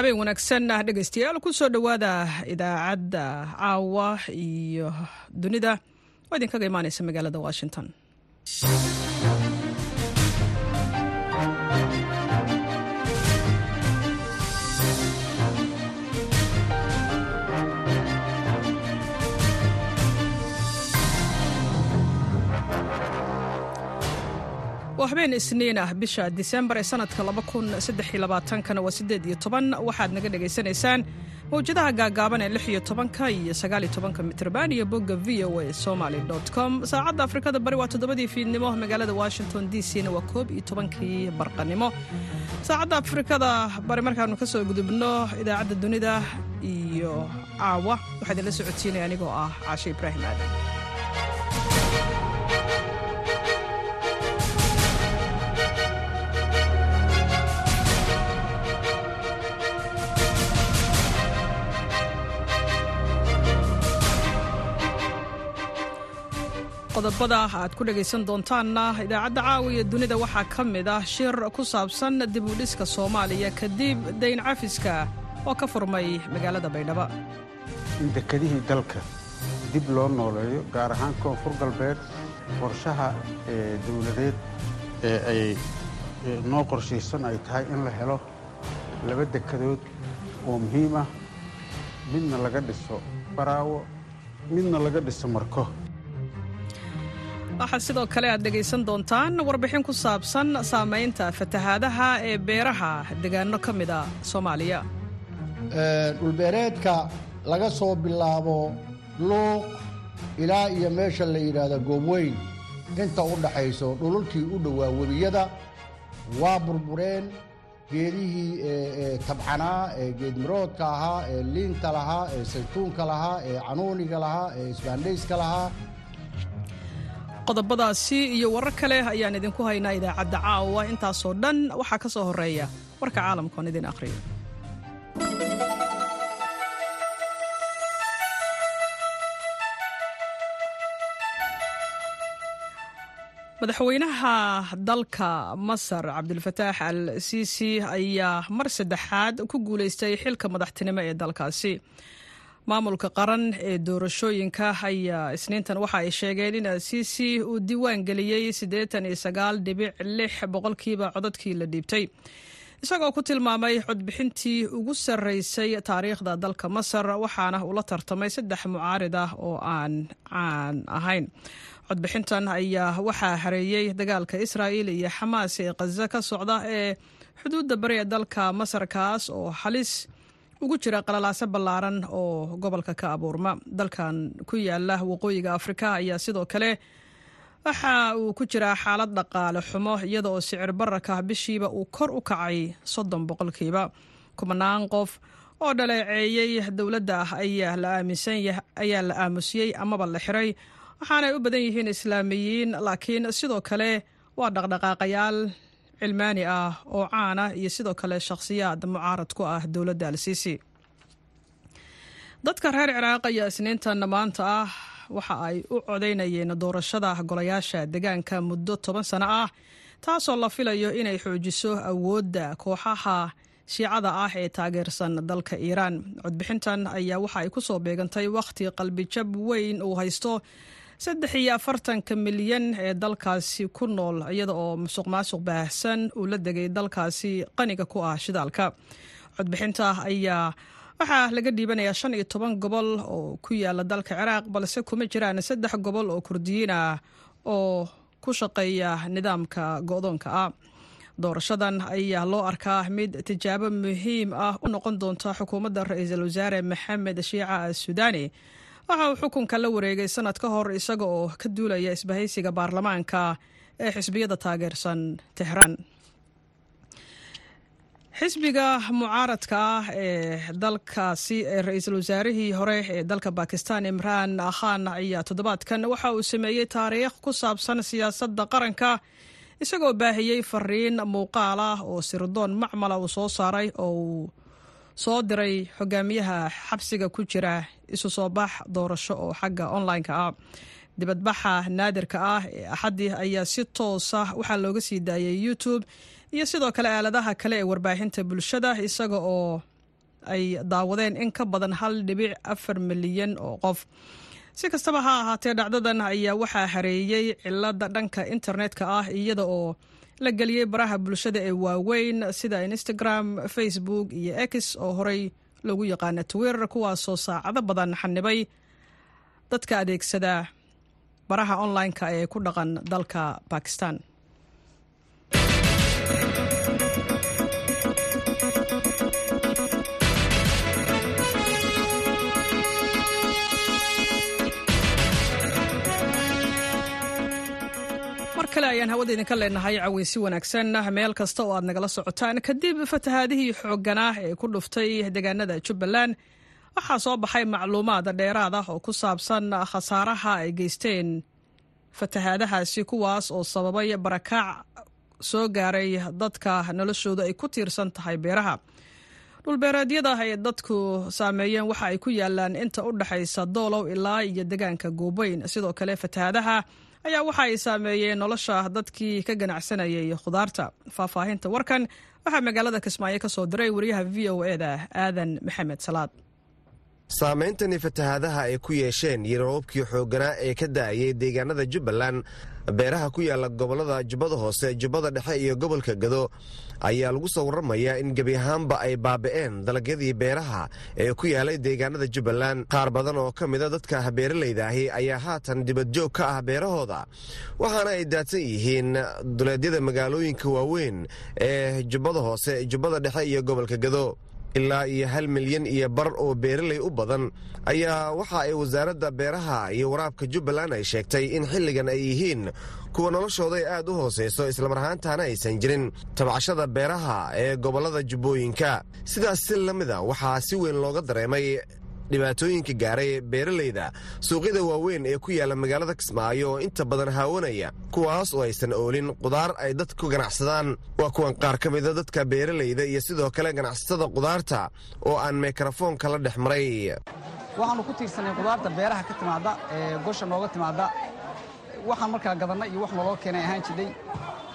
habeen wanaagsan dhegaystayaal ku soo dhowaada idaacadda caawa iyo dunida. Oo idinkaga imaaneysa magaalada washington waa habeen isniin ah bisha disembar ee sanadka kana waa sideed iyo toban. Waxaad naga dhagaysanaysaan mawjadaha gaagaaban ee lix iyo tobanka iyo sagaal iyo tobanka mitrban iyo bogga v o a somaly com. Saacadda afrikada bari waa toddobadii fiidnimo magaalada washington d c waa koob iyo tobankii barqanimo. Saacadda afrikada bari markaanu ka soo gudubno idaacadda dunida iyo caawa waxaa idinla socodsiinaya anigoo ah caashe ibraahim aadan qodobada aad ku dhegaysan doontaanna idaacadda caawiya dunida waxaa ka mid ah shir ku saabsan dib u dhiska soomaaliya kadib dayn cafiska oo ka furmay magaalada baydhabo. In dekedihii dalka dib loo nooleeyo gaar ahaan koonfur galbeed qorshaha dowladeed ee ay noo qorshaysan ay tahay in la helo laba dekedood oo muhiim ah. Midna laga dhiso baraawo midna laga dhiso marko waxaa sidoo kale aad dhegaysan doontaan warbixin ku saabsan saamaynta fatahaadaha ee beeraha degaano ka mida soomaaliya. Dhulbeereedka laga soo bilaabo luuq ilaa iyo meesha la yidhaahdo goobweyn inta u dhaxayso dhululkii u dhowaa webiyada waa burbureen geedihii tabcanaa ee geedmiroodka ahaa ee liinta lahaa ee saytuunka lahaa ee canuuniga lahaa ee isbaandhayska lahaa qodobadaasi iyo warar kale ayaan idinku haynaa idaacadda caawa. Intaasoo dhan waxaa ka soo horreeya warka caalamkaoon idin akhriyo. Madaxweynaha dalka masar cabdulfataax al siisi ayaa mar saddexaad ku guulaystay xilka madaxtinimo ee dalkaasi maamulka qaran ee doorashooyinka ayaa isniintan waxa ay sheegeen in alsiisi uu diiwaan geliyey siddeetan iyo sagaal dhibic lix boqolkiiba codadkii la dhiibtay. Isagoo ku tilmaamay codbixintii ugu sarreysay taariikhda dalka masar waxaana ula tartamay saddex mucaarid ah oo aan caan ahayn. Codbixintan ayaa waxaa hareeyey dagaalka israa'il iyo xamaas ee khaza ka socda ee xuduudda bari ee dalka masar kaas oo halis ugu jira qalalaaso ballaaran oo gobolka ka abuurma. Dalkan ku yaalla waqooyiga afrika ayaa sidoo kale waxa uu ku jiraa xaalad dhaqaale xumo iyada oo sicir bararka bishiiba uu kor u kacay soddon boqolkiiba. Kumanaan qof oo dhaleeceeyey dowladda ayaa la aamusiyey amaba la xiray. Waxaanay u badan yihiin islaamiyiin laakiin sidoo kale waa dhaqdhaqaaqayaal cilmaani ah oo caana iyo sidoo kale shakhsiyaad mucaarad ku ah dowladda al-siisi dadka reer ciraaq ayaa isniintan maanta ah waxa ay u codaynayeen doorashada golayaasha degaanka muddo toban sano ah taasoo la filayo inay xoojiso awoodda kooxaha shiicada ah ee taageersan dalka iiraan. Codbixintan ayaa waxa ay ku soo beegantay wakhti qalbijab weyn uu haysto saddex iyo afartanka milyan ee dalkaasi ku nool iyada oo musuq maasuq baahsan uu la degay dalkaasi qaniga ku ah shidaalka. Codbixinta ayaa waxaa laga dhiibanayaa shan iyo toban gobol oo ku yaalla dalka ciraaq balse kuma jiraan saddex gobol oo kurdiyiin ah oo ku shaqeeya nidaamka go-doonka ah. Doorashadan ayaa loo arkaa mid tijaabo muhiim ah u noqon doonta xukuumadda ra'iisul wasaare maxamed shiica sudaani waxa uu xukunka la wareegay sanad ka hor isaga oo ka duulaya isbahaysiga baarlamaanka ee xisbiyada taageersan tehraan xisbiga mucaaradka ah ee dalkaasi ra'iisul wasaarihii hore ee dalka bakistan imraan khan ayaa toddobaadkan waxa uu sameeyey taariikh ku saabsan siyaasadda qaranka isagoo baahiyey fariin muuqaal ah oo sirdoon macmala uu soo saaray oo uu soo diray xogaamiyaha xabsiga ku jira isu soo bax doorasho oo xagga online-ka ah. Dibadbaxa naadirka ah ee axaddii ayaa si toosa waxaa looga sii daayay youtube iyo sidoo kale aaladaha kale ee warbaahinta bulshada isaga oo ay daawadeen in ka badan hal dhibic afar milyan oo qof. Si kastaba ha ahaatee dhacdadan ayaa waxaa hareeyey cilada dhanka internetka ah iyada oo la geliyey baraha bulshada ee waaweyn sida instagram facebook iyo x oo horey loogu yaqaana twitter kuwaasoo saacado badan xanibay dadka adeegsada baraha online-ka ee ku dhaqan dalka bakistan ayaan hawada idinka leenahay caweysi wanaagsan. Meel kasta oo aad nagala socotaan kadib fatahaadihii xoogganaa ee ku dhuftay deegaanada jubbaland waxaa soo baxay macluumaad dheeraad ah oo ku saabsan khasaaraha ay geysteen. Fatahaadahaasi kuwaas oo sababay barakaac soo gaaray dadka noloshooda ay ku tiirsan tahay beeraha. Dhulbeereedyada ay dadku saameeyeen waxa ay ku yaalaan inta u dhexaysa doolow ilaa iyo deegaanka goobeyn sidoo kale fatahaadaha ayaa waxa ay saameeyeen nolosha dadkii ka ganacsanayay khudaarta. Faahfaahinta warkan waxaa magaalada kismaayo ka soo diray wariyaha v o eda aadan maxamed salaad. Saameyntani fatahaadaha ay ku yeesheen iyo roobabkii xoogganaa ee ka da'ayay deegaanada jubbaland beeraha ku yaalla gobollada jubbada hoose jubbada dhexe iyo gobolka gado ayaa lagu soo warramayaa in gebi ahaanba ay baabi'een dalagyadii beeraha ee ku yaalay deegaanada jubbaland. Qaar badan oo ka mida dadka beeralayda ahi ayaa haatan dibadjoog ka ah beerahooda waxaana ay daadsan yihiin duleedyada magaalooyinka waaweyn ee jubbada hoose jubbada dhexe iyo gobolka gado. Ilaa iyo hal milyan iyo bar oo beeralay u badan ayaa waxa ay wasaaradda beeraha iyo waraabka jubbaland ay sheegtay in xilligan ay yihiin kuwa noloshooda ay aad u hoosayso islamar ahaantaana aysan jirin tabcashada beeraha ee gobollada jubbooyinka. Sidaas si la mida waxaa si weyn looga dareemay dhibaatooyinka gaaray beeralayda suuqyada waaweyn ee ku yaalla magaalada kismaayo. Inta badan haawanaya kuwaas oo aysan oolin qudaar ay dad ku ganacsadaan. Waa kuwan qaar ka mida dadka beeralayda iyo sidoo kale ganacsatada qudaarta oo aan mikrofoonka la dhex maray. Waxaannu ku tiirsanay qudaarta beeraha ka timaadda ee gosha nooga timaadda waxaan markaa gadanna iyo wax naloo keenay ahaan jidhay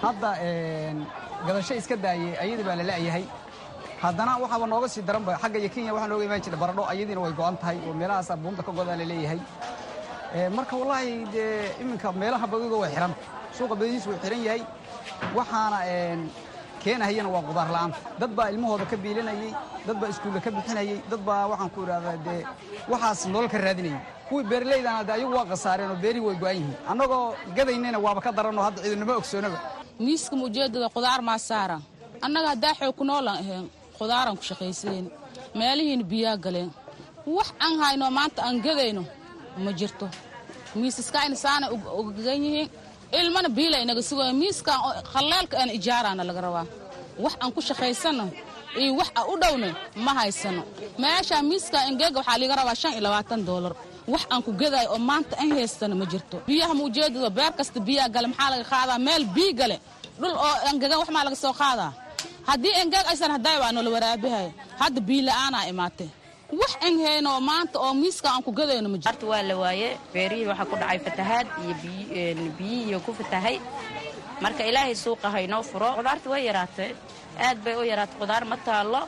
hadda gadasho iska daayey ayadii baa la la'yahay haddana waxaaba nooga sii daranba xagga iyo kenya waxaa nooga imaan jira baradho ayadiina way go'an tahay oo meelahaasaa buunta ka godaa la leeyahay. Marka wallaahi dee iminka meelaha badiga way xihan suuqa badidiis wuu xihan yahay. Waxaana keenahayana waa qudaar la'aanta dad baa ilmahooda ka biilinayey dad baa iskuulla ka bixinayey dad baa waxaan ku idhahdaa dee waxaas nolol ka raadinayay. Kuwii beeralaydana de ayagu waa khasaareen oo beerihii way go'an yihiin. Annagoo gadaynayna waaba ka daranoo hadda ciidunimo ogsoonaba. Miiska ujeeddada qudaar maa saara annaga haddaa xoog ku noolan ahayn qudaaraan ku shaqaysadeen meelihiina biyaa galeen. Wax aan hayno maanta aan gadayno ma jirto. Miisaskayna saanay ogagan yihiin ilmana biila inaga sugayo miiskaan khalleelka aan ijaaraana laga rabaa. Wax aan ku shaqaysanno iyo wax aan u dhowno ma haysano. Meeshaa miiskaa ingeega waxaa liiga rabaa shan iyo labaatan doolar wax aan ku gadaayo oo maanta an haystana ma jirto. Biyaha maujeedado beer kasta biyaa gale maxaa laga qaadaa? Meel bii gale. Dhul oo angegan wax maa laga soo qaadaa? Haddii engeeg aysan haddaay waa noola waraabihay hadda biila'aanaa imaatay wax enheyno maanta oo miiska aan ku gadayno ma jirto waa la waaye. Beerihii waxaa ku dhacay fatahaad iyo biyihii ku fatahay. Marka ilaahay suuqa haynoo furo. Qudaarta way yaraatay. Aad bay u yaraatay. Qudaar ma taallo.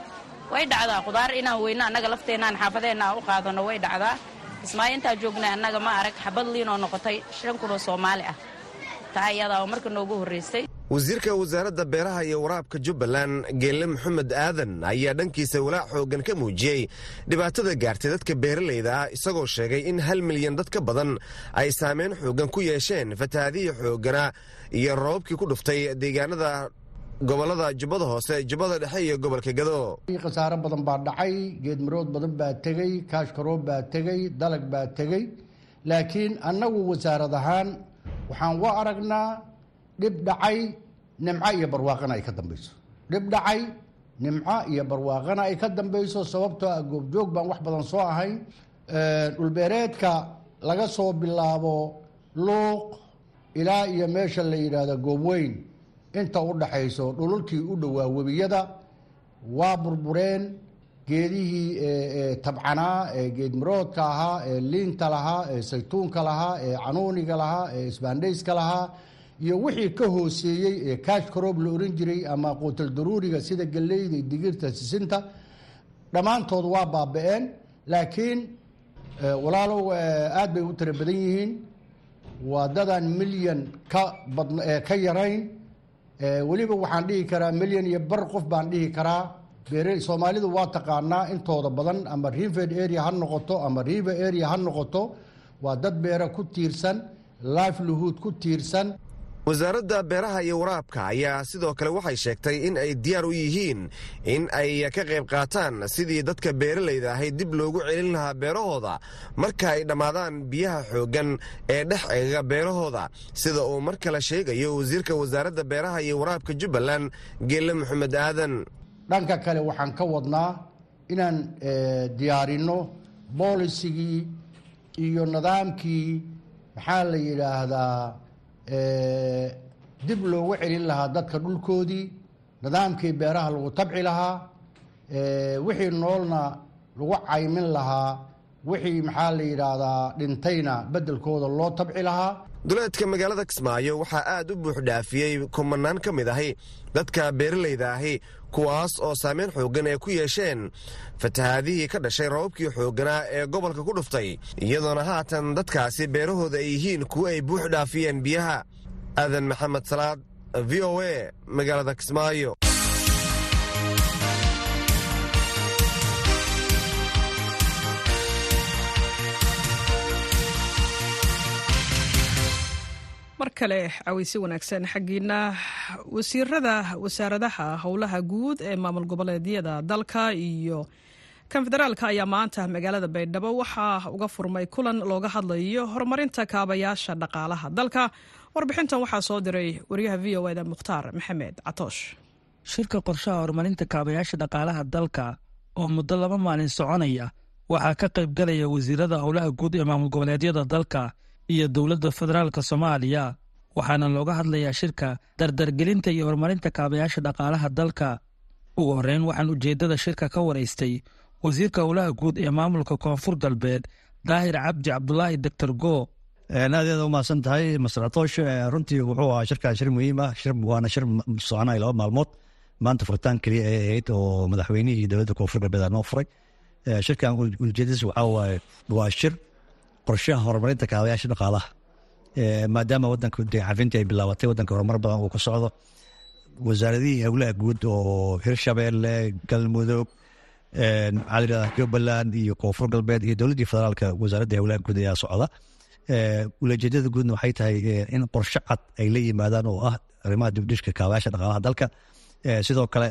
Way dhacdaa. Qudaar inaan weyno annaga lafteenaan xaafadeenna aan u qaadano way dhacdaa. Ismaayo intaa joognay annaga ma arag. Xabad liinoo noqotay shan kunoo soomaali ah. Taa iyadaa oo marka noogu horraysay wasiirka wasaaradda beeraha iyo waraabka jubbaland geelle maxamed aadan ayaa dhankiisa walaac xooggan ka muujiyey dhibaatada gaartay dadka beeralayda ah isagoo sheegay in hal milyan dad ka badan ay saameyn xooggan ku yeesheen fatahaadihii xooggana iyo roobabkii ku dhuftay deegaanada gobollada jubbada hoose jubbada dhexe iyo gobolka gado. Khasaaro badan baa dhacay geedmarood badan baa tegey kaashkaroob baa tegey dalag baa tegey laakiin annagu wasaarad ahaan waxaan u aragnaa dhib dhacay nimco iyo barwaaqana ay ka dambayso. Dhib dhacay nimco iyo barwaaqana ay ka dambayso sababtoo ah goobjoog baan wax badan soo ahayn dhulbeereedka laga soo bilaabo luuq ilaa iyo meesha la yidhaahdo goobweyn inta u dhaxayso dhululkii u dhowaa webiyada waa burbureen geedihii tabcanaa ee geedmaroodka ahaa ee liinta lahaa ee saytuunka lahaa ee canuuniga lahaa ee isbaandhayska lahaa iyo wixii ka hooseeyey ee kaash karoob la oran jiray ama quutal daruuriga sida galleyda digirta sisinta dhammaantood waa baaba-een. Laakiin walaalow aad bay u tira badan yihiin. Waa dadaan milyan ka badn ka yarayn. Weliba waxaan dhihi karaa milyan iyo bar qof baan dhihi karaa. Beere soomaalidu waa taqaanaa intooda badan ama river area ha noqoto ama river area ha noqoto. Waa dad beera ku tiirsan livelihood ku tiirsan wasaaradda beeraha iyo waraabka ayaa sidoo kale waxay sheegtay in ay diyaar u yihiin in ay ka qayb qaataan sidii dadka beeralayda ahay dib loogu celin lahaa beerahooda marka ay dhammaadaan biyaha xooggan ee dhex eega beerahooda sida uu mar kale sheegayo wasiirka wasaaradda beeraha iyo waraabka jubbaland geelle maxamed aadan. Dhanka kale waxaan ka wadnaa inaan diyaarinno boolisigii iyo nidaamkii maxaa la yidhaahdaa dib loogu celin lahaa dadka dhulkoodii nidaamkii beeraha lagu tabci lahaa wixii noolna lagu caymin lahaa wixii maxaa la yidhaahdaa dhintayna beddelkooda loo tabci lahaa duleedka magaalada kismaayo waxaa aad u buuxdhaafiyey kumanaan ka mid ahi dadka beeralayda ahi kuwaas oo saameyn xooggan ay ku yeesheen. Fatahaadihii ka dhashay rababkii xoogganaa ee gobolka ku dhuftay iyadoona haatan dadkaasi beerahooda ay yihiin kuwo ay buux dhaafiyeen biyaha. Aadan maxamed salaad v o a magaalada kismaayo mar kale caweysi wanaagsan xaggiina wasiirada wasaaradaha howlaha guud ee maamul goboleedyada dalka iyo kan federaalka ayaa maanta magaalada baydhabo. Waxaa uga furmay kulan looga hadlayo horumarinta kaabayaasha dhaqaalaha dalka. Warbixintan waxaa soo diray wariyaha v o eda mukhtaar maxamed catoosh shirka qorshaha horumarinta kaabayaasha dhaqaalaha dalka oo muddo laba maalin soconaya waxaa ka qayb galaya wasiirada howlaha guud ee maamul goboleedyada dalka iyo dowladda federaalka soomaaliya waxaana looga hadlayaa shirka dardargelinta iyo horumarinta kaabayaasha dhaqaalaha dalka. Ugu horreyn waxaan ujeeddada shirka ka waraystay wasiirka howlaha guud ee maamulka koonfur galbeed daahir cabdi cabdulaahi doctor go. Aad aad u mahadsan tahay masratoosh runtii wuxuu ahaa shirkaa shir muhiim ah waana shir soconaya laba maalmood maanta furitaan keliya ay ahayd oo madaxweynihii dowladda koonfur galbeed noo furay. Shirkan ujeedadiis waxaa waaye waa shir qorshaha horumarinta kaabayaasha dhaqaalaha maadaama wadanka cafintii ay bilaabatay wadanka horumar badan uu ka socdo wasaaradihii howlaha guud oo hirshabeelle galmudug maxaa jubbaland iyo koonfur galbeed iyo dowladdii federaalka wasaaradda howlaha guud ayaa socda. Ulajeedada guudna waxay tahay in qorshe cad ay la yimaadaan oo ah arrimaha dibdhishka kaabayaasha dhaqaalaha dalka. Sidoo kale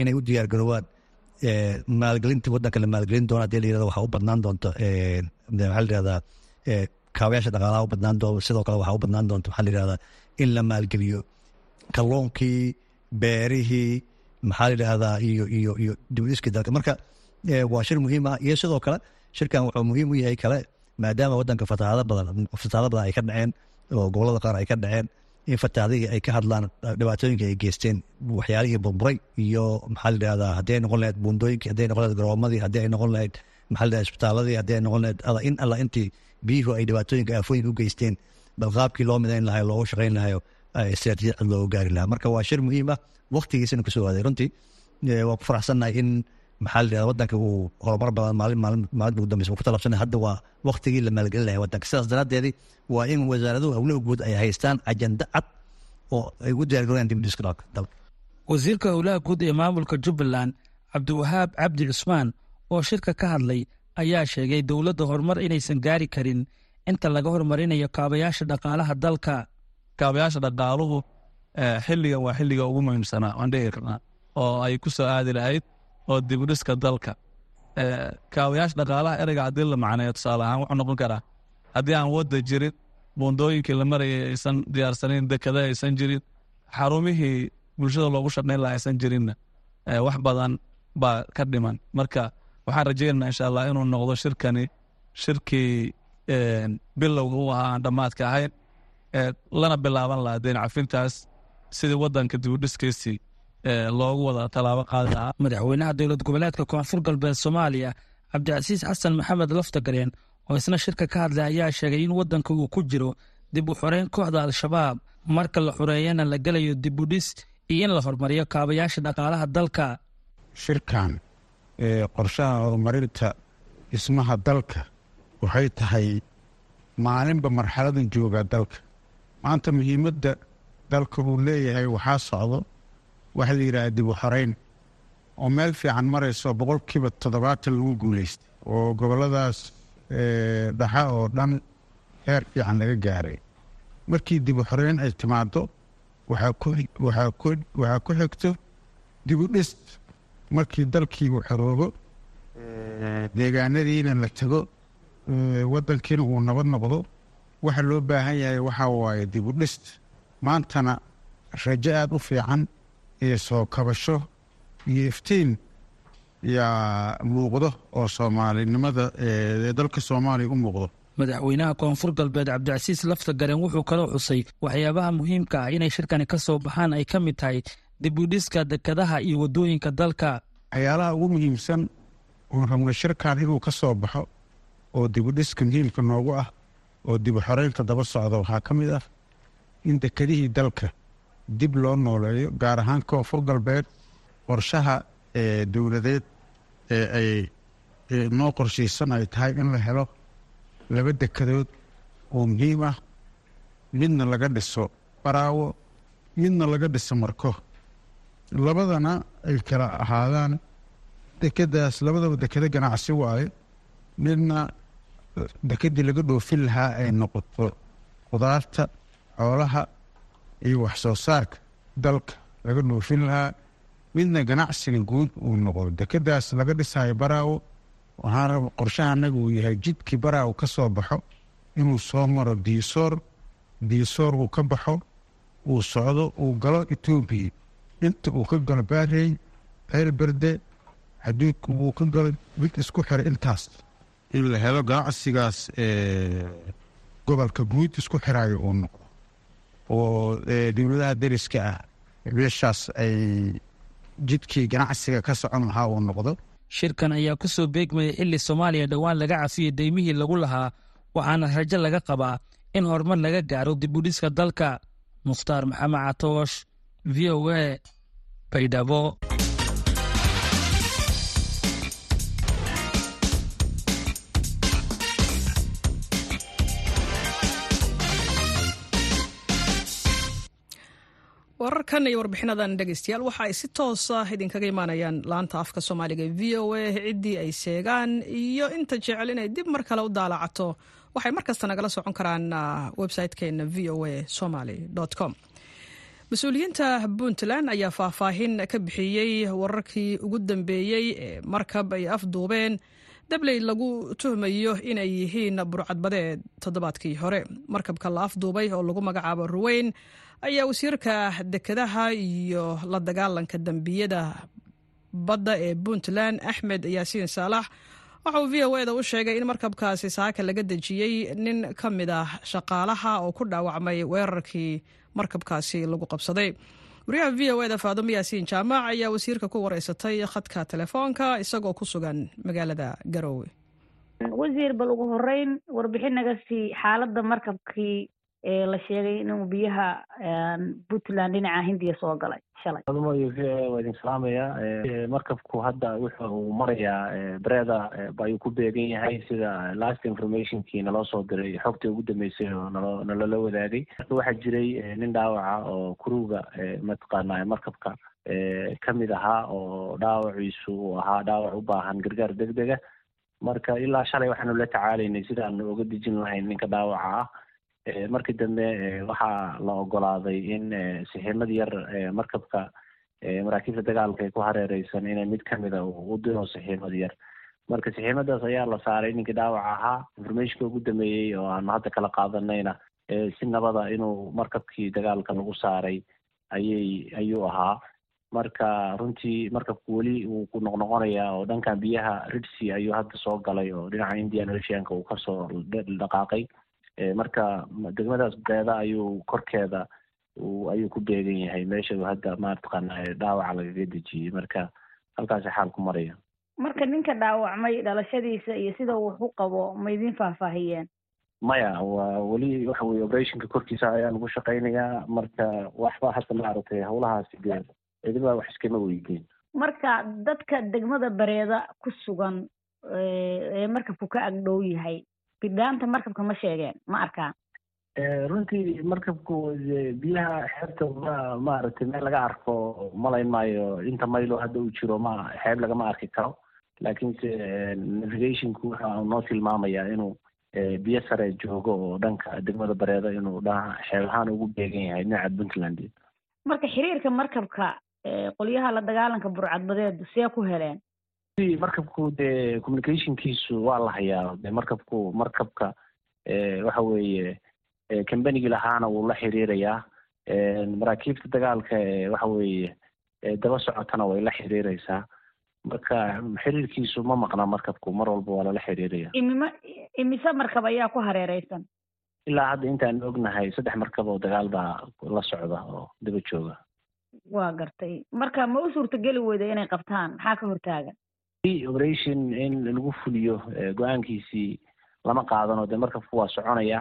inay u diyaar garoowaan maalgelinta wadanka la maalgelin doona haddii la yiraahdo waxaa u badnaan doonta maxaa la yirahdaa kaabayaasha dhaqaalaha u badnaan doonta sidoo kale waxaa u badnaan doonta maxaa la yirahdaa in la maalgeliyo kalluunkii beerihii maxaa la yidhahdaa iyo iyo iyo dibdhiskii dalka. Marka waa shir muhiim ah iyo sidoo kale shirkan wuxuu muhiim u yahay kale maadaama wadanka fatahaado badan fatahaado badan ay ka dhaceen oo gobollada qaar ay ka dhaceen in fatahaadihii ay ka hadlaan dhibaatooyinka ay geysteen waxyaalihii burburay iyo maxaa la yidhahdaa haddii ay noqon lahayd buundooyinkii haddii ay noqon lahayd garoomadii haddii ay noqon lahayd maxaa la yidhahdaa isbitaaladii haddii ay noqon lahayd in alla intii biyuhu ay dhibaatooyinka aafooyinka u geysteen bal qaabkii loo midayn lahayo loogu shaqayn lahayo istiraatiijiyad cad loogu gaari lahaa. Marka waa shir muhiim ah waktigiisana ku soo aaday. Runtii waa ku faraxsannahay in maxaa la wadanka uu horumar badan maalin maalin maalinta ugu ku talabsanay hadda waa waktigii la maalgelin lahay wadanka sidaas daraaddeedii waa in wasaaraduhu howlaha guud ay haystaan ajanda cad oo ay u diyaargarooyaan dibdhiska dalka wasiirka howlaha guud ee maamulka jubbaland cabdiwahaab cabdi cusmaan oo shirka ka hadlay ayaa sheegay dowladda horumar inaysan gaari karin inta laga horumarinayo kaabayaasha dhaqaalaha dalka kaabayaasha dhaqaaluhu xilligan waa xilliga ugu muhiimsanaa waan dhihi karnaa oo ay ku soo aadi lahayd oo dibdhiska dalka. Kaabayaasha dhaqaalaha ereyga haddii la macneeyo tusaale ahaan wuxuu noqon karaa haddii aan wadda jirin buundooyinkii la marayay aysan diyaarsanayn dekada aysan jirin xarumihii bulshada loogu shaqayn laha aysan jirinna. Wax badan baa ka dhiman. Marka waxaan rajaynaynaa insha allah inuu noqdo shirkani shirkii bilowga u ahaa aan dhammaadka ahayn lana bilaaban lahaa deen cafintaas sidii wadanka dibudhiskiisii loogu wada tallaabo qaadi lahaa madaxweynaha dowlad goboleedka koonfur galbeed soomaaliya cabdicasiis xasan maxamed laftagareen oo isna shirka ka hadlay ayaa sheegay in wadanka uu ku jiro dib u xoreyn kooxda al-shabaab. Marka la xoreeyana la gelayo dibudhis iyo in la horumariyo kaabayaasha dhaqaalaha dalka. Shirkan qorshaha horumarinta dhismaha dalka waxay tahay maalinba marxaladan joogaa dalka. Maanta muhiimadda dalka uu leeyahay waxaa socdo waxa la yidhaha dib u xoreyn oo meel fiican marayso boqolkiiba toddobaatan lagu guuleystay oo gobolladaas dhaxa oo dhan heer fiican laga gaaray. Markii dib u xoreyn ay timaado waxaa ku xigto dib u dhis markii dalkii uu xoroobo deegaanadiina la tago waddankiina uu nabad noqdo. Waxa loo baahan yahay waxaa waaye dib u dhis maantana rajo aada u fiican iyo soo kabasho iyo iftiin yaa muuqdo oo soomaalinimada ee dalka soomaaliya u muuqdo. Madaxweynaha koonfur galbeed cabdicasiis lafta garen wuxuu kaloo xusay waxyaabaha muhiimka ah inay shirkani ka soo baxaan ay ka mid tahay dib u dhiska dekadaha iyo waddooyinka dalka. Waxyaalaha ugu muhiimsan oon rabno shirkan inuu ka soo baxo oo dib u dhiska muhiimka noogu ah oo dib u xoreynta daba socda waxaa ka mid ah in dekedihii dalka dib loo nooleeyo gaar ahaan koonfur galbeed qorshaha dowladeed ee ay noo qorshaysan ay tahay in la helo laba dekedood oo muhiim ah. Midna laga dhiso baraawo midna laga dhiso marko. Labadana ay kala ahaadaan dekedaas labadaba dekeda ganacsi waaye. Midna dekedii laga dhoofin lahaa ay noqoto khudaarta xoolaha iyo wax soo saarka dalka laga dhoofin lahaa. Midna ganacsiga guud uu noqdo. Dekedaas laga dhisayo baraawo. Waxaana qorshaha anaga uu yahay jidkii baraawo ka soo baxo inuu soo maro diisoor. Diisoor uu ka baxo uu socdo uu galo etoobiya inta uu ka galo baarey ceel berde xaduudka uu ka galo mid isku xiray intaas. In la helo ganacsigaas gobolka guud isku xirayo uu noqdo oo dowladaha deriska ah meeshaas ay jidkii ganacsiga ka socon lahaa uu noqdo. Shirkan ayaa ku soo beegmayay xilli soomaaliya dhowaan laga cafiyey deymihii lagu lahaa waxaana rajo laga qabaa in horumar laga gaaro dib u dhiska dalka. Mukhtaar maxamed catoosh v o a baydhabo wararkan iyo warbixinadan dhegeystayaal waxa ay si toosa idinkaga imaanayaan laanta afka soomaaliga e v o a ciddii ay seegaan iyo inta jecel inay dib mar kale u daalacato. Waxay markasta nagala socon karaan website-keena v o a somaly com. Mas'uuliyiinta puntland ayaa faahfaahin ka bixiyey wararkii ugu dambeeyey ee markab ay afduubeen dabley lagu tuhmayo inay yihiin burcadbadeed toddobaadkii hore. Markabka la afduubay oo lagu magacaabo ruweyn ayaa wasiirka dekedaha iyo la dagaalanka dembiyada badda ee puntland axmed yaasiin saalax waxa uu v o eda u sheegay in markabkaasi saaka laga dejiyey nin ka mid ah shaqaalaha oo ku dhaawacmay weerarkii markabkaasi lagu qabsaday. Wariyaha v o eda faadumo yaasiin jaamac ayaa wasiirka ku wareysatay khadka telefoonka isagoo ku sugan magaalada garoowe. Wasiir bal ugu horeyn warbixin naga sii xaaladda markabkii la sheegay inuu biyaha puntland dhinaca hindiya soo galay shalay. Waa idin salaamaya markabku hadda wuxa uu marayaa breda ayuu ku beegan yahay sida last informationkii naloo soo diray xogtii ugu dambeysay oo nalo nalala wadaagay waxaa jiray nin dhaawaca oo kuruga mataqaana markabka ka mid ahaa oo dhaawaciisu uu ahaa dhaawac u baahan gargaar degdega. Marka ilaa shalay waxaanu la tacaalaynay sidaanu oga dejin lahayn ninka dhaawaca ah markii dambe waxaa la ogolaaday in siximad yar markabka maraakiibta dagaalka ee ku hareereysan inay mid kamida u diro siximad yar. Marka siximadaas ayaa la saaray ninkii dhaawaca ahaa informationka ugu dambeeyey oo aanu hadda kala qaadanayna si nabada inuu markabkii dagaalka lagu saaray ayay ayuu ahaa. Marka runtii markabku weli wuu ku noqnoqonayaa oo dhankan biyaha ridsi ayuu hadda soo galay oo dhinaca indian oceanka uu ka soo dhaqaaqay marka degmadaas beeda ayuu korkeeda ayuu ku beegan yahay. Meesha hadda mataqaana dhaawaca lagaga dejiyey marka halkaasi xaal ku maraya marka ninka dhaawacmay dhalashadiisa iyo sida uu wax u qabo ma idin faahfaahiyeen? Maya waa weli waxa weye operationka korkiisa ayaa lagu shaqaynayaa. Marka waxba hadda maaragtay hawlahaasi dee ciidamada wax iskama weydiin. Marka dadka degmada bareeda ku sugan ee markabku ka agdhow yahay bidhaanta markabka ma sheegeen ma arkaan runtii markabku biyaha xeebta ma maaragtay meel laga arko malayn maayo inta maylo hadda uu jiro ma xeeb lagama arki karo. Laakiinse navigationku waxa noo tilmaamayaa inuu biyo sare joogo oo dhanka degmada bareeda inuu dha xeeb ahaan ugu beegan yahay dhinaca puntland marka xiriirka markabka qolyaha la dagaalanka burcadbadeedu see ku heleen markabku dee communicationkiisu waa la hayaa de markabku markabka waxa weeye combanigi lahaana wuu la xiriirayaa. Maraakiibta dagaalka waxa weeye daba socotana way la xiriireysaa marka xiriirkiisu ma maqna markabku mar walba waa lala xiriiraya. Imima imise markab ayaa ku hareereysan ilaa hadda intaan ognahay saddex markab oo dagaal baa la socda oo daba jooga. Waa gartay. Marka ma u suurtageli weyda inay qabtaan? Maxaa ka hortaagan operation in lagu fuliyo go'aankiisii lama qaadano dee markabku waa soconaya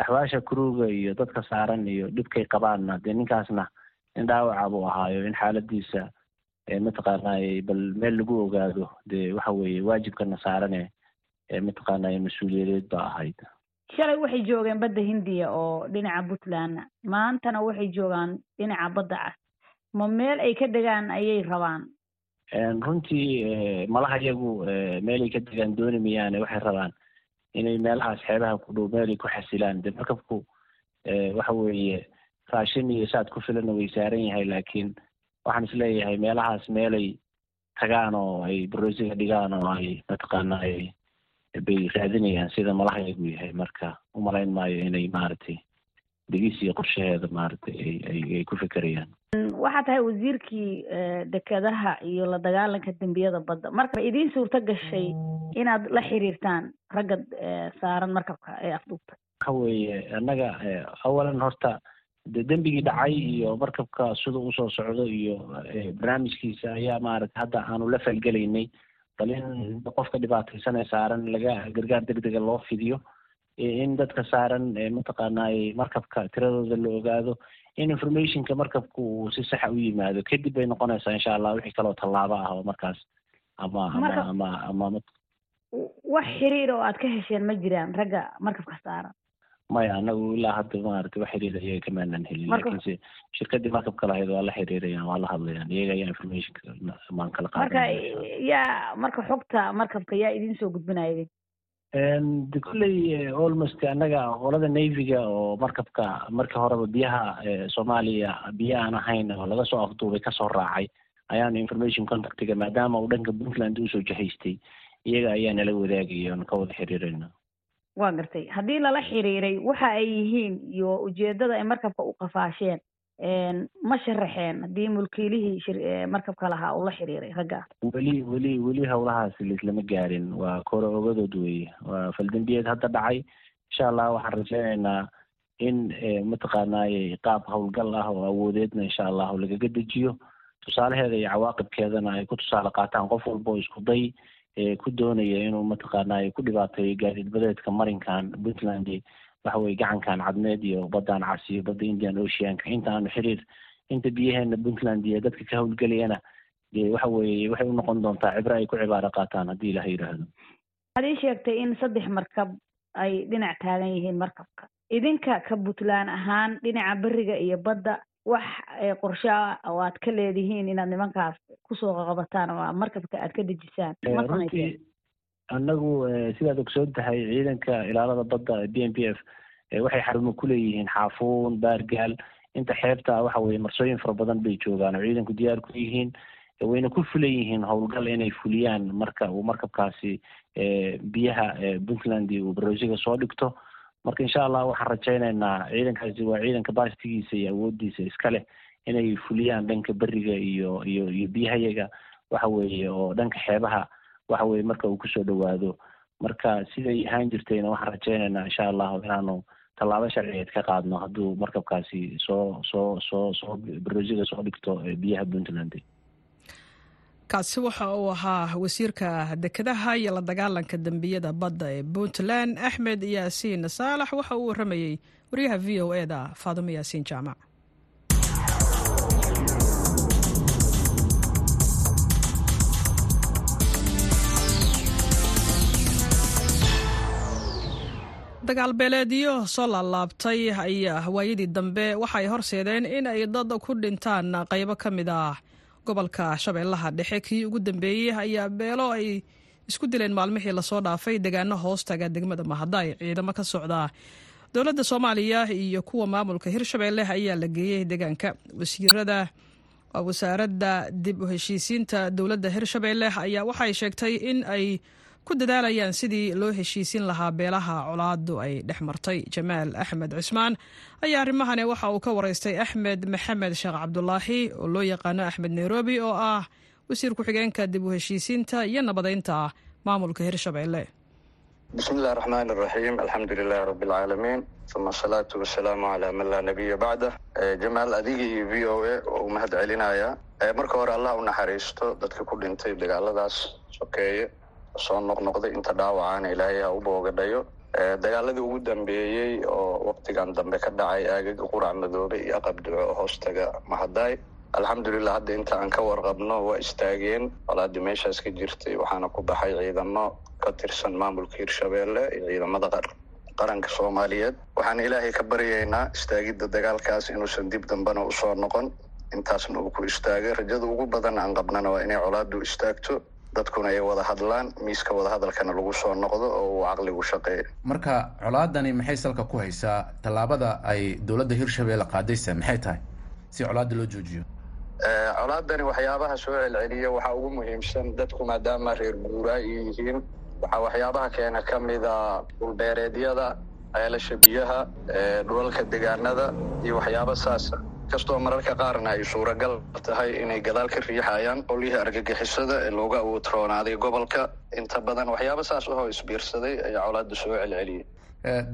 axwaasha kuruga iyo dadka saaran iyo dhibkay qabaanna dee ninkaasna in dhaawaca buu ahaayo in xaaladiisa mataqaanay bal meel lagu ogaado dee waxa weeye waajibkana saarane mataqaanay mas'uuliyadeed ba ahayd. Shalay waxay joogeen badda hindiya oo dhinaca puntland. Maantana waxay joogaan dhinaca badda cas. Ma meel ay ka degaan ayay rabaan runtii malaha iyagu meelay ka degaan dooni mayaane waxay rabaan inay meelahaas xeebaha ku dhow meelay ku xasilaan. De markabku waxa weeye raashin iyo saad ku filana way saaran yahay laakiin waxaan is leeyahay meelahaas meelay tagaan oo ay barosiga dhigaan oo ay mataqaana ay bay raadinayaan sida malaha iyagu yahay. Marka umalayn maayo inay maaragtay degis iyo qorshaheeda maaragtay ay ku fekerayaan waxaa tahay wasiirkii dekedaha iyo la dagaalanka dembiyada badda. Marka idiin suurto gashay inaad la xiriirtaan ragga saaran markabka ee afduubta. Waxa weeye annaga awalan horta de dembigii dhacay iyo markabka sida u soo socdo iyo barnaamijkiisa ayaa maaragtay hadda aanu la falgelaynay. Bal in qofka dhibaataysan ee saaran laga gargaar degdega loo fidiyo in dadka saaran mataqaanay markabka tiradooda la ogaado in informationka markabku uu si saxa u yimaado. Kadib bay noqonaysaa insha allah wixii kaloo tallaabo ah oo markaas ama ama ama ama wax xiriir oo aad ka hesheen ma jiraan ragga markabka saaran? Maya anagu ilaa hadda maaragtay wax xiriir iyaga kamaanan helin. Laakiinse shirkadii markabka lahayd waa la xiriirayaan waa la hadlayaan. Iyaga ayaa informationka maan kala marka qaadanaya yaa marka xogta markabka yaa idiin soo gudbinaya de kolley almost annaga qolada navyga oo markabka markii horeba biyaha soomaaliya biyo aan ahayn oo laga soo afduubay ka soo raacay ayaanu information contactiga maadaama uu dhanka puntland u soo jahaystay iyaga ayaa nala wadaagaya oon ka wada xiriirayna waa gartay. Haddii lala xiriiray waxa ay yihiin iyo ujeedada ay markabka u qafaasheen ma sharaxeen haddii mulkiilihii markabka lahaa uu la xiriiray ragga? Weli weli weli howlahaas laislama gaarin. Waa kore ogadood weeye. Waa faldambiyeed hadda dhacay. Insha allah waxaan rajaynaynaa in mataqaanay qaab howlgal ah oo awoodeedna insha allahu lagaga dejiyo tusaalaheeda iyo cawaaqibkeedana ay ku tusaale qaataan qof walba oo isku day ku doonaya inuu mataqaanay ku dhibaateeyo gaadiid badeedka marinkan puntland waxa weye gacankan cadmeed iyo badan cas iyo badda indian oceanka inta aanu xiriir inta biyaheena puntland iyo dadka ka howlgelayana dee waxa weeye waxay unoqon doontaa cibro ay ku cibaaro qaataan haddii ilaha yidhaahdo waxaad ii sheegtay in saddex markab ay dhinac taagan yihiin markabka idinka ka puntland ahaan dhinaca beriga iyo badda wax qorshe ah oo aad ka leedihiin inaad nimankaas ku soo qabataan oo markabka aad ka dejisaan ma annagu sidaad ogsoon tahay ciidanka ilaalada badda b m p f waxay xarumo kuleeyihiin xaafuun baargaal. Inta xeebta waxa weye marsooyin fara badan bay joogaan oo ciidanku diyaar ku yihiin. Wayna ku fulan yihiin howlgal inay fuliyaan marka uu markabkaasi biyaha puntland uu barosiga soo dhigto. Marka insha allah waxaan rajaynaynaa ciidankaasi waa ciidanka bastigiisa iyo awoodiisa iska leh inay fuliyaan dhanka beriga iyo iyo iyo biyahayaga waxa weeye oo dhanka xeebaha waxa weye marka uu ku soo dhawaado marka siday ahaan jirtayna waxaan rajaynaynaa insha allahu inaanu tallaabo sharciyeed ka qaadno hadduu markabkaasi soo soo soo soo barosiga soo dhigto biyaha puntland. Kaasi waxa uu ahaa wasiirka dekedaha iyo la dagaalanka dembiyada badda ee puntland. Axmed yaasiin saalax waxa uu waramayey waryaha v o e da faadimo yaasiin jaamac dagaalbeeleedyo soo laalaabtay ayaa hawaayadii dambe waxay horseedeen in ay dad ku dhintaan qaybo ka mid ah. Gobolka shabeellaha dhexe kii ugu dambeeyey ayaa beelo ay isku dileen maalmihii la soo dhaafay degaano hoostaga degmada mahadaay ciidamo ka socda. Dowladda soomaaliya iyo kuwa maamulka hirshabeelle ayaa la geeyey deegaanka. Wasiirada wasaaradda dib u heshiisiinta dowladda hirshabeelle ayaa waxay sheegtay in ay ku dadaalayaan sidii loo heshiisin lahaa beelaha colaadu ay dhex martay. Jamaal axmed cismaan ayaa arrimahani waxa uu ka waraystay axmed maxamed sheekh cabdulaahi oo loo yaqaano axmed nairobi oo ah wasiir ku-xigeenka dib u heshiisiinta iyo nabadeynta maamulka hirshabeelle bismi illahi raxmaan iraxiim alxamdu lilahi rabbi alcaalamiin uma asalaatu wasalaamu calaa man laa nabiya bacdah. Jamaal adiga iyo v o a oo u mahad celinaya marka hore allah u naxariisto dadka ku dhintay dagaaladaas sokeeye soo noqnoqday inta dhaawacaana ilaahay ha u boogadhayo dagaaladii ugu dambeeyey oo waktigan dambe ka dhacay aagaga qurac madoobe iyo aqab duco oo hoostaga mahadaay alxamdulilah hadda inta aan ka warqabno waa istaageen. Walaadii meeshaas ka jirtay waxaana ku baxay ciidamo ka tirsan maamulka hirshabeelle iyo ciidamada qaranka soomaaliyeed. Waxaan ilaahay ka baryaynaa istaagidda dagaalkaas inuusan dib dambena u soo noqon. Intaasna uu ku istaagay. Rajada ugu badan aan qabnana waa inay colaadu istaagto dadkuna ay wada hadlaan miiska wadahadalkana lagu soo noqdo oo uu caqligu shaqeeyo. Marka colaadani maxay salka ku haysaa? Tallaabada ay dowladda hirshabeelle qaadaysa maxay tahay si colaada loo joojiyo? Colaadani waxyaabaha soo celceliya waxaa ugu muhiimsan dadku maadaama reer guuraa ay yihiin. Waxaa waxyaabaha keena ka mida dhulbeereedyada ceelasha biyaha dhulalka degaanada iyo waxyaaba saasa kastoo mararka qaarna ay suuragal tahay inay gadaal ka riixayaan qolyihii argagixisada ee looga awoodroonaaday gobolka inta badan waxyaaba saas ahoo isbiirsaday ayaa colaada soo celceliyay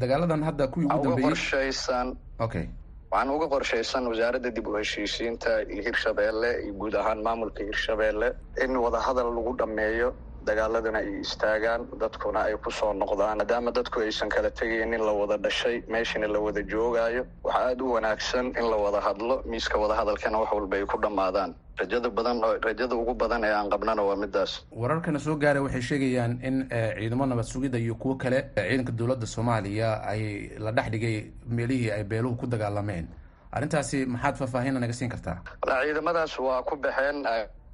dagaaladan hadda kuwii ugu dambeeyey qorshaysan. Okay. Waxaan uga qorshaysan wasaaradda dib u heshiisiinta iyo hirshabeelle iyo guud ahaan maamulka hirshabeelle in wadahadal lagu dhammeeyo dagaaladana ay istaagaan dadkuna ay ku soo noqdaan. Maadaama dadku aysan kala tegaynin la wada dhashay meeshana la wada joogaayo waxaa aada u wanaagsan in la wada hadlo. Miiska wadahadalkana wax walba ay ku dhammaadaan. Rajada badan rajada ugu badan ee aan qabnana waa midaas wararkana soo gaaray waxay sheegayaan in ciidamo nabad sugidda iyo kuwo kale ciidanka dowladda soomaaliya ay la dhex dhigay meelihii ay beeluhu ku dagaalameen. Arrintaasi maxaad faahfaahin naga siin kartaa? Ciidamadaas waa ku baxeen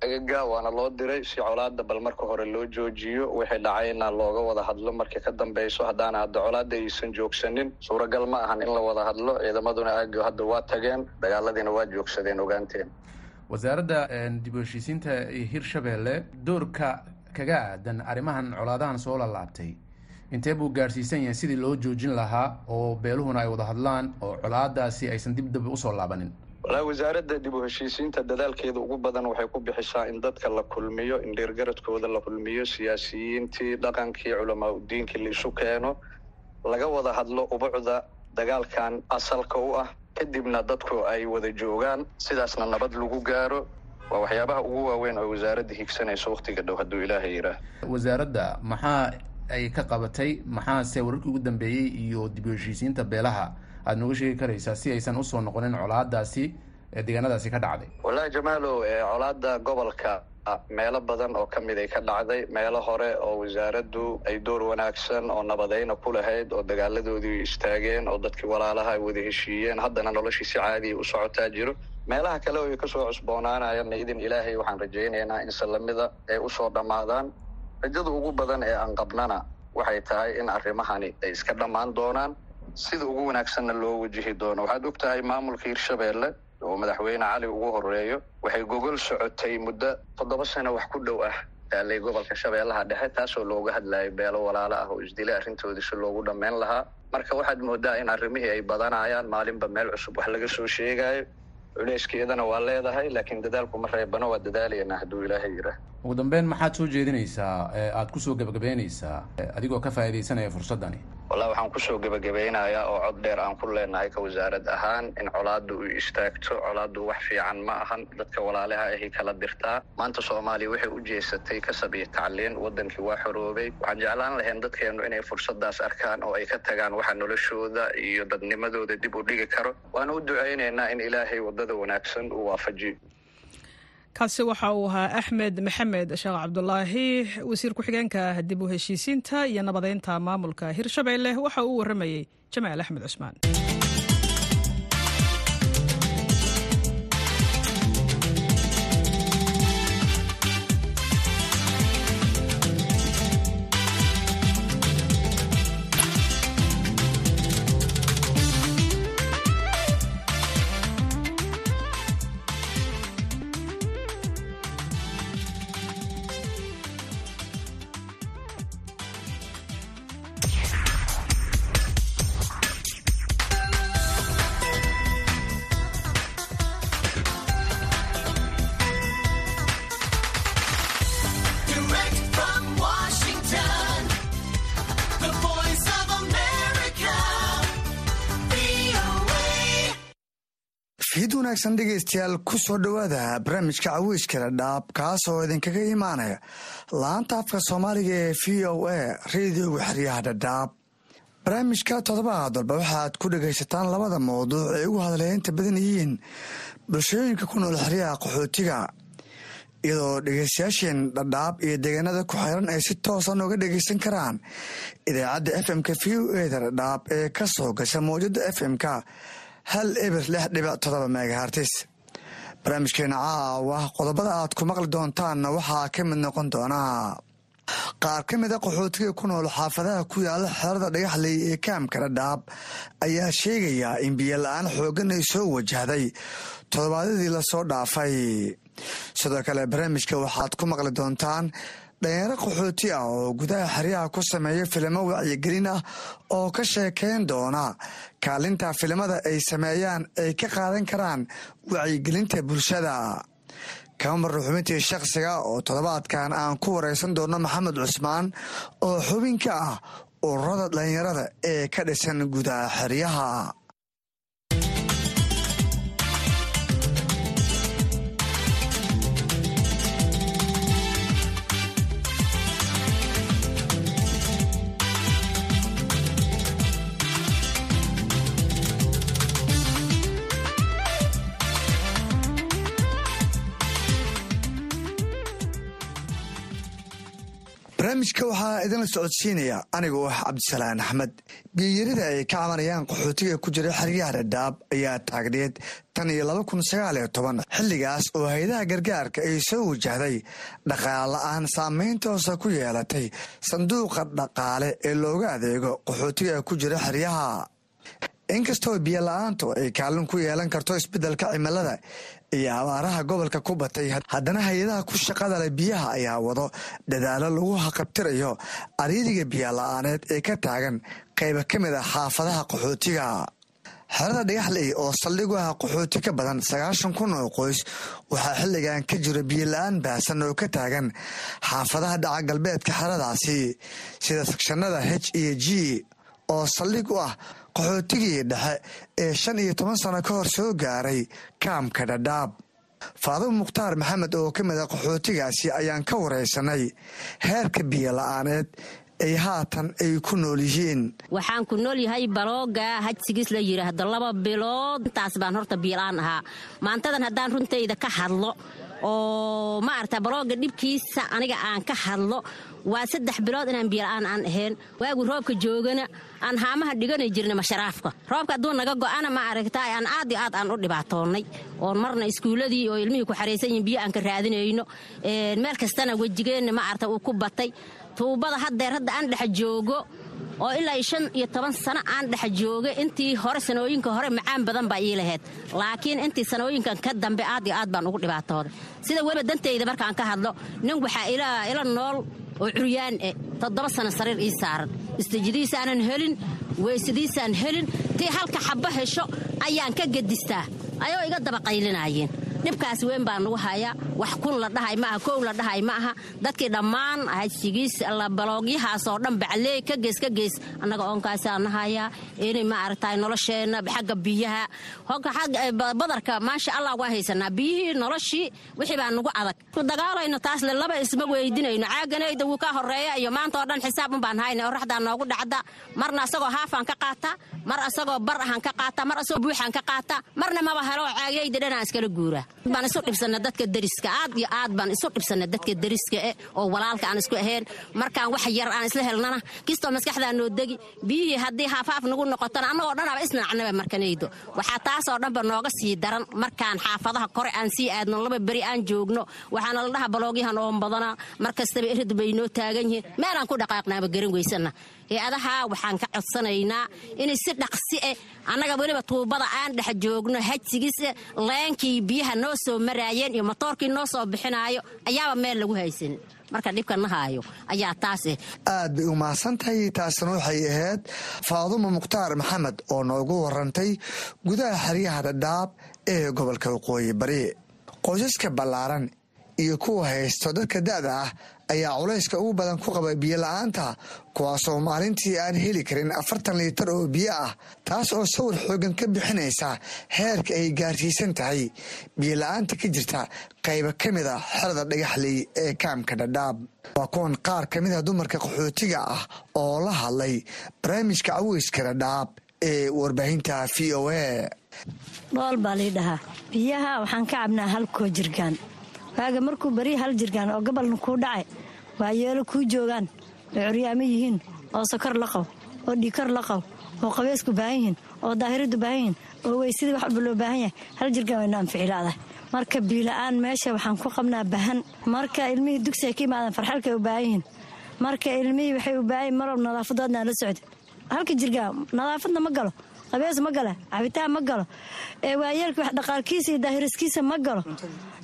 agaga waana loo diray si colaada bal marka hore loo joojiyo. Wixii dhacayna looga wada hadlo markii ka dambeyso haddaana hadda colaada aysan joogsanin suuragal ma ahan in la wada hadlo. Ciidamaduna aago hadda waa tageen dagaaladiina waa joogsadeen ogaanteen. Wasaaradda dib u heshiisiinta hirshabeelle doorka kaga aadan arrimahan colaadahan soo lalaabtay intee buu gaadhsiisan yahay sidii loo joojin lahaa oo beeluhuna ay wada hadlaan oo colaadaasi aysan dib dambe u soo laabanin walaa wasaaradda dib u heshiisiinta dadaalkeeda ugu badan waxay ku bixisaa in dadka la kulmiyo in dheergaradkooda la kulmiyo siyaasiyiintii dhaqankii culamaa udiinkii la isu keeno laga wada hadlo ubucda dagaalkan asalka u ah kadibna dadku ay wada joogaan sidaasna nabad lagu gaaro. Waa waxyaabaha ugu waaweyn oo wasaaradda higsanayso waktiga dhow hadduu ilaahay yidhaah wasaaradda maxaa ay ka qabatay maxaase wararkii ugu dambeeyey iyo dib u heshiisiinta beelaha aada nooga sheegi karaysaa si aysan u soo noqonin colaadaasi ee deegaanadaasi ka dhacday. Wallahi jamaalow colaada gobolka meelo badan oo ka mid ay ka dhacday meelo hore oo wasaaraddu ay door wanaagsan oo nabadayna ku lahayd oo dagaaladoodii istaageen oo dadkii walaalaha ay wada heshiiyeen haddana noloshii si caadiya u socotaa jiro. Meelaha kale oo ay ka soo cusboonaanayana idin ilaahay waxaan rajaynaynaa in salamida ay u soo dhammaadaan. Rajada ugu badan ee aan qabnana waxay tahay in arrimahani ay iska dhammaan doonaan sida ugu wanaagsanna loo wajihi doono. Waxaad og tahay maamulka hirshabeelle oo madaxweyne cali ugu horeeyo waxay gogol socotay muddo toddoba sano wax ku dhow ah taalay gobolka shabeellaha dhexe taasoo looga hadlayay beelo walaalo ah oo isdilay arrintoodii si loogu dhammayn lahaa. Marka waxaad moodaa in arrimihii ay badanayaan maalinba meel cusub wax laga soo sheegayo culeyskeedana waa leedahay laakiin dadaalku ma reebano waa dadaalaynaa hadduu ilaahay yidhaah. Ugu dambeyn maxaad soo jeedinaysaa aada ku soo gebagabeynaysaa adigoo ka faa'iidaysanaya fursaddani wallahi waxaan ku soo gebagabeynayaa oo cod dheer aan ku leenahay ka wasaarad ahaan in colaaddu u istaagto colaaddu wax fiican ma ahan dadka walaalaha ahi kala dirtaa. Maanta soomaaliya waxay u jeesatay kasab iyo tacliin waddankii waa xoroobay. Waxaan jeclaan lahayn dadkeennu inay fursaddaas arkaan oo ay ka tagaan waxa noloshooda iyo dadnimadooda dib u dhigi karo. Waana u ducaynaynaa in ilaahay waddada wanaagsan uu waafajiyo kaasi waxa uu ahaa axmed maxamed sheekh cabdulaahi wasiir ku-xigeenka dib u heshiisiinta iyo nabadeynta maamulka hirshabeelle waxa uu waramayey jamaal axmed cusmaan wanaagsan dhegaystayaal ku soo dhowaada barnaamijka caweyskala dhaab kaas oo idinkaga imaanaya laanta afka soomaaliga ee v o a radioga xeryaha dhadhaab barnaamijka toddobaad walba waxaad ku dhegaysataan labada mawduuc ay ugu hadleynta badan yihiin bulshooyinka ku nool xeryaha qaxootiga iyadoo dhegaystayaasheen dhadhaab iyo deegaanada ku xeeran ay si toosa nooga dhegaysan karaan idaacadda f m-ka v o eda dhadhaab ee ka soo gasha mawjada f m-ka hal eber lix dhibic todoba megahartis barnaamijkeena caawa qodobada aad ku maqli doontaanna waxaa ka mid noqon doonaa qaar ka mid a qaxootiga ku nool xaafadaha ku yaalla xerada dhagaxley ee kaamka dhadhaab ayaa sheegaya in biyo la'aan xooggan ay soo wajahday. Toddobaadyadii la soo dhaafay. Sidoo kale barnaamijka waxaad ku maqli doontaan dhalinyaro qaxooti ah oo gudaha xeryaha ku sameeya filimo wacyigelin ah oo ka sheekeyn doona. Kaalinta filimada ay sameeyaan ay ka qaadan karaan wacyigelinta bulshada. Kama marna xubintii shakhsiga oo toddobaadkan aan ku wareysan doono maxamed cusmaan oo xubin ka ah ururada dhalinyarada ee ka dhisan gudaha xeryaha barnaamijka waxaa idinla socodsiinaya anigoo ah cabdisalaan axmed. Biyiyarida ay ka cabanayaan qaxootiga ku jira xeryaha dhadhaab ayaa taagneed tan iyo laba kun sagaal iyo toban. Xilligaas oo hay'adaha gargaarka ay soo wajahday dhaqaale la'aan saamayntoosa ku yeelatay sanduuqa dhaqaale ee looga adeego qaxootiga ku jira xeryaha. Inkastoo biyo la'aantu ay kaalin ku yeelan karto isbeddelka cimilada iyo abaaraha gobolka ku batay haddana hay'adaha ku shaqada leh biyaha ayaa wado. Dadaalo lagu haqabtirayo ariiriga biyo la'aaneed ee ka taagan qayba ka mid ah xaafadaha qaxootiga. Xerada dhagaxley oo saldhig u ah qaxooti ka badan sagaashan kun oo qoys waxaa xilligan ka jira biyo la'aan baahsan oo ka taagan xaafadaha dhaca galbeedka xeradaasi sida sakshanada h iyo g oo saldhig u ah qaxootigii dhexe ee shan iyo toban sano ka hor soo gaaray kaamka dhadhaab. Faadimo mukhtaar maxamed oo ka mid a qaxootigaasi ayaan ka wareysanay heerka biyo la'aaneed ay haatan ay ku nool yihiin. Waxaan ku nool yahay balooga hajsigiis la yidhaahdo laba bilood. Intaas baan horta biyola-aan ahaa. Maantadan haddaan runtayda ka hadlo oo maarata balooga dhibkiisa aniga aan ka hadlo waa saddex bilood inaan biyola-aan aan ahayn. Waagu roobka joogana aan haamaha dhigana jirna masharaafka roobka hadduu naga go'ana ma aragta aan aad iyo aad aan u dhibaatoonnay. Oon marna iskuulladii oo ilmihii ku xaraysan yihiin biyo aan ka raadinayno. Meel kastana wejigeenna ma arata uu ku batay. Tuubada haddeer hadda aan dhex joogo oo ilaa shan iyo toban sano aan dhex jooga intii hore sanooyinka hore macaan badan baa ii lahayd laakiin intii sanooyinkan ka dambe aad iyo aad baan ugu dhibaatooday. Sida weliba dantayda markaan ka hadlo nin waxaa ila nool oo curyaan e toddoba sano sariir ii saaran. Istajidiisaanan helin weysadiisaan helin tii halka xabbo hesho ayaan ka gedistaa ayoo iga daba qaylinaayeen. Dhibkaas weyn baa nugu hayaa. Wax kun la dhahay maaha kow la dhahay ma aha. Dadkii dhammaan hajsigiis baloogyahaasoo dhan bacleey ka gees ka gees. Annaga oonkaasaa nahayaa inay ma aragtay nolosheenna xagga biyaha. Badarka maasha allah waa haysanaa. Biyihii noloshii wixii baa nugu adag. Dagaalayno taasle laba isma weydinayno. Caaganayda wuu ka horreeya iyo maanta oo dhan xisaabun baan hayna oraxdaa noogu dhacda. Marna asagoo haafaan ka qaataa mar asagoo bar ahaan ka qaataa mar asagoo buuxaan ka qaataa marna maba helo caagayda dhanaan iskala guuraa baan isu dhibsanna dadka deriska. Aad iyo aad baan isu dhibsanna dadka deriska eh oo walaalka aan isku ahayn. Markaan wax yar aan isla helnana kistoo maskaxdaa noo degi. Biyihii haddii haafaaf nagu noqotona annagoo dhanaba isnacnaba markanaydo waxaa taasoo dhanba nooga sii daran markaan xaafadaha kore aan sii aadno laba beri aan joogno. Waxaana la dhaha baloogyahan oon badanaa mar kastaba erid bay noo taagan yihiin. Meelaan ku dhaqaaqnaaba garan weysana hay'adaha waxaan ka codsanaynaa inay si dhaqsi eh annaga weliba tuubada aan dhex joogno hajsigiise leenkii biyaha noo soo maraayeen iyo motoorkii noo soo bixinaayo ayaaba meel lagu haysan marka dhibka na haayo ayaa taas eh. Aad bay u mahadsantahay taasna waxay ahayd faadumo mukhtaar maxamed oo noogu warantay gudaha xeryaha dhadhaab ee gobolka waqooyi bari qoysaska ballaaran iyo kuwa haysto dadka da'da ah ayaa culayska ugu badan ku qaba biyo la'aanta kuwaasoo maalintii aan heli karin afartan liitar oo biyo ah taas oo sawir xoogan ka bixinaysa heerka ay gaarsiisan tahay. Biyo la'aanta ka jirta qayba ka mid a xerada dhagaxley ee kaamka dhadhaab. Waa kuwan qaar ka mid a dumarka qaxootiga ah oo la hadlay barnaamijka caweyska dhadhaab ee warbaahinta v o a. Dhool baa lii dhahaa. Biyaha waxaan ka cabnaa hal koo jirgaan waaga markuu beriya hal jirgaan oo gobolna kuu dhacay waa yeelo kuu joogaan oo curyaamo yihiin oo sokor la qabo oo dhiikor la qabo oo qabeysku baahan yihiin oo daahiradu baahan yihiin oo weysadii wax walba loo baahan yahay. Hal jirgaan wayna anficilaadahay marka biila'aan meesha waxaan ku qabnaa baahan marka ilmihii dugsiay ka imaadaan farxalkay u baahan yihiin. Marka ilmihii waxay u baahan yihiin marwab nadaafadoodna la socda halka jirgaan nadaafadna ma galo. Qabees ma gala cabitaan ma galo. Waayeelka wax dhaqaalkiisa iyo daahiriskiisa ma galo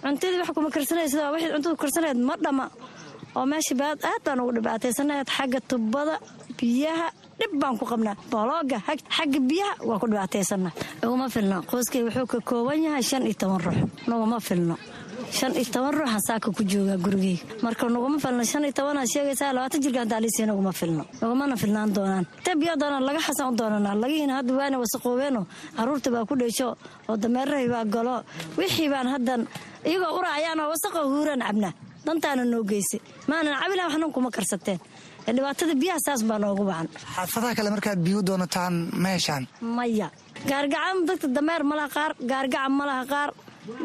cuntadii wax kuma karsanaysa waxay cuntada karsanayd ma dhama. Oo meesha baad aad baan ugu dhibaataysanayd xagga tubada biyaha dhib baan ku qabnaa. Bolooga xagga biyaha waa ku dhibaataysana uguma filno. Qoyskay wuxuu ka kooban yahay shan iyo toban ruux. Naguma filno shan iyo toban ruuxan saaka ku joogaa gurigeyga marka naguma filno shan iyo tobanaa sheegaysaa labaatan jirkaan daaliisiya naguma filno. Nagumana filnaan doonaan. Ta biyo doonaan laga xasan u doonanaa lagihiina hadda waana wasaqoobeeno. Caruurta baa ku dheesho oo dameerahay baa galo. Wixii baan haddan iyagoo uraacayaanoo wasaqoo huuraan cabnaa dantaana noo geysay. Maanan cabilan waxnan kuma karsateen. Dhibaatada biyaha saas baa noogu wacan xaafadaha kale markaad biyo doonataan meeshaan? Maya. Gaargacan dadka dameer malaha qaar gaargacan malaha qaar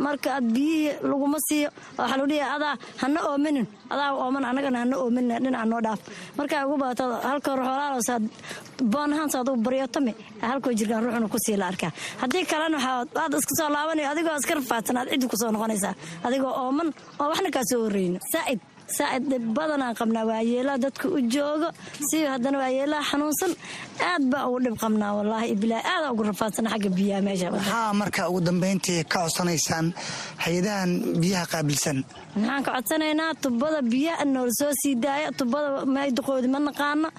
marka aad biyihii laguma siiyo. Waxaa lagu dhihi adaa hana oominin. Adaa ooman annagana hana oominin dhinaca noo dhaaf. Markaa ugu badato halka xoolaaloosaad boonahaan saad u baryotami halkoo jirkaan ruuxuna ku sii la arkaa haddii kalena waxaad iska soo laabanayo adigoo iska rafaadsan aad ciddi ku soo noqonaysaa. Adigoo ooman oo waxna kaa soo horreyno saa'id saa'id dhib badanaan qabnaa waayeelaha dadka u joogo. Si haddana waayeelaha xanuunsan aad baa ugu dhib qabnaa wallaahi bilaa aadaa ugu rafaadsana xagga biyaha meesha maxaa marka ugu dambayntii ka codsanaysaan hay'adahan biyaha qaabilsan. Maxaan ka codsanaynaa tubada biyaha noola soo sii daaya tubada mayduqoodi ma naqaano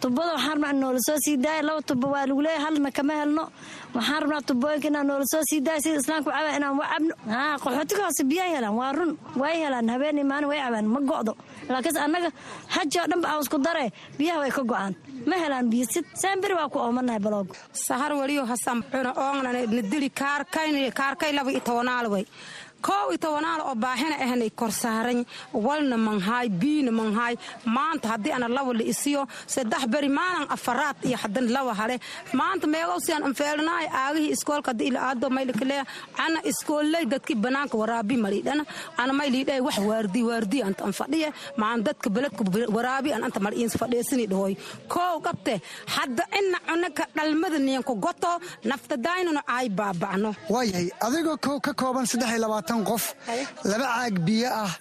tubada waxaan rabnaa noola soo sii daaya laba tuba waa lagu leeyahay halna kama helno. Waxaan rabnaa tubooyinka inaan noola soo sii daaya sida islaamku cabaa inaan wa cabno haa hoose biyaha helaan waa run. Way helaan habeen maalin way cabaan ma go'do. Laakiinse annaga haji oo dhanba aan isku daree biyaha way ka go'aan. Ma helaan biyo sid saamberi waa ku oomanahay baloogo sahar weliyo hasan cuna oongnana nadili kaarkayn kaarkay laba iyo tobanaal way koow iyo tobanaal oo baahina ahnay kor saaran walna manhaay biina manhaay maanta haddii ana laba la isiyo saddex beri maalan afaraad iyo hadan laba hale. Maanta meegow sian anfeelnaay aagihii iskoolka haddii ila aado maylikaleya ana iskoolley dadkii banaanka waraabi maliidhana ana mayliidhay wax waardi waardi anta an fadhiye. Maan dadka beledka waraabi an anta mal iins dhahoy koow qabte hadda ina cunaka dhalmada niyanku goto naftadaynuna ay baaba'no waayahay adigoo ka kooban saddex labaatan qof laba caag biyo ah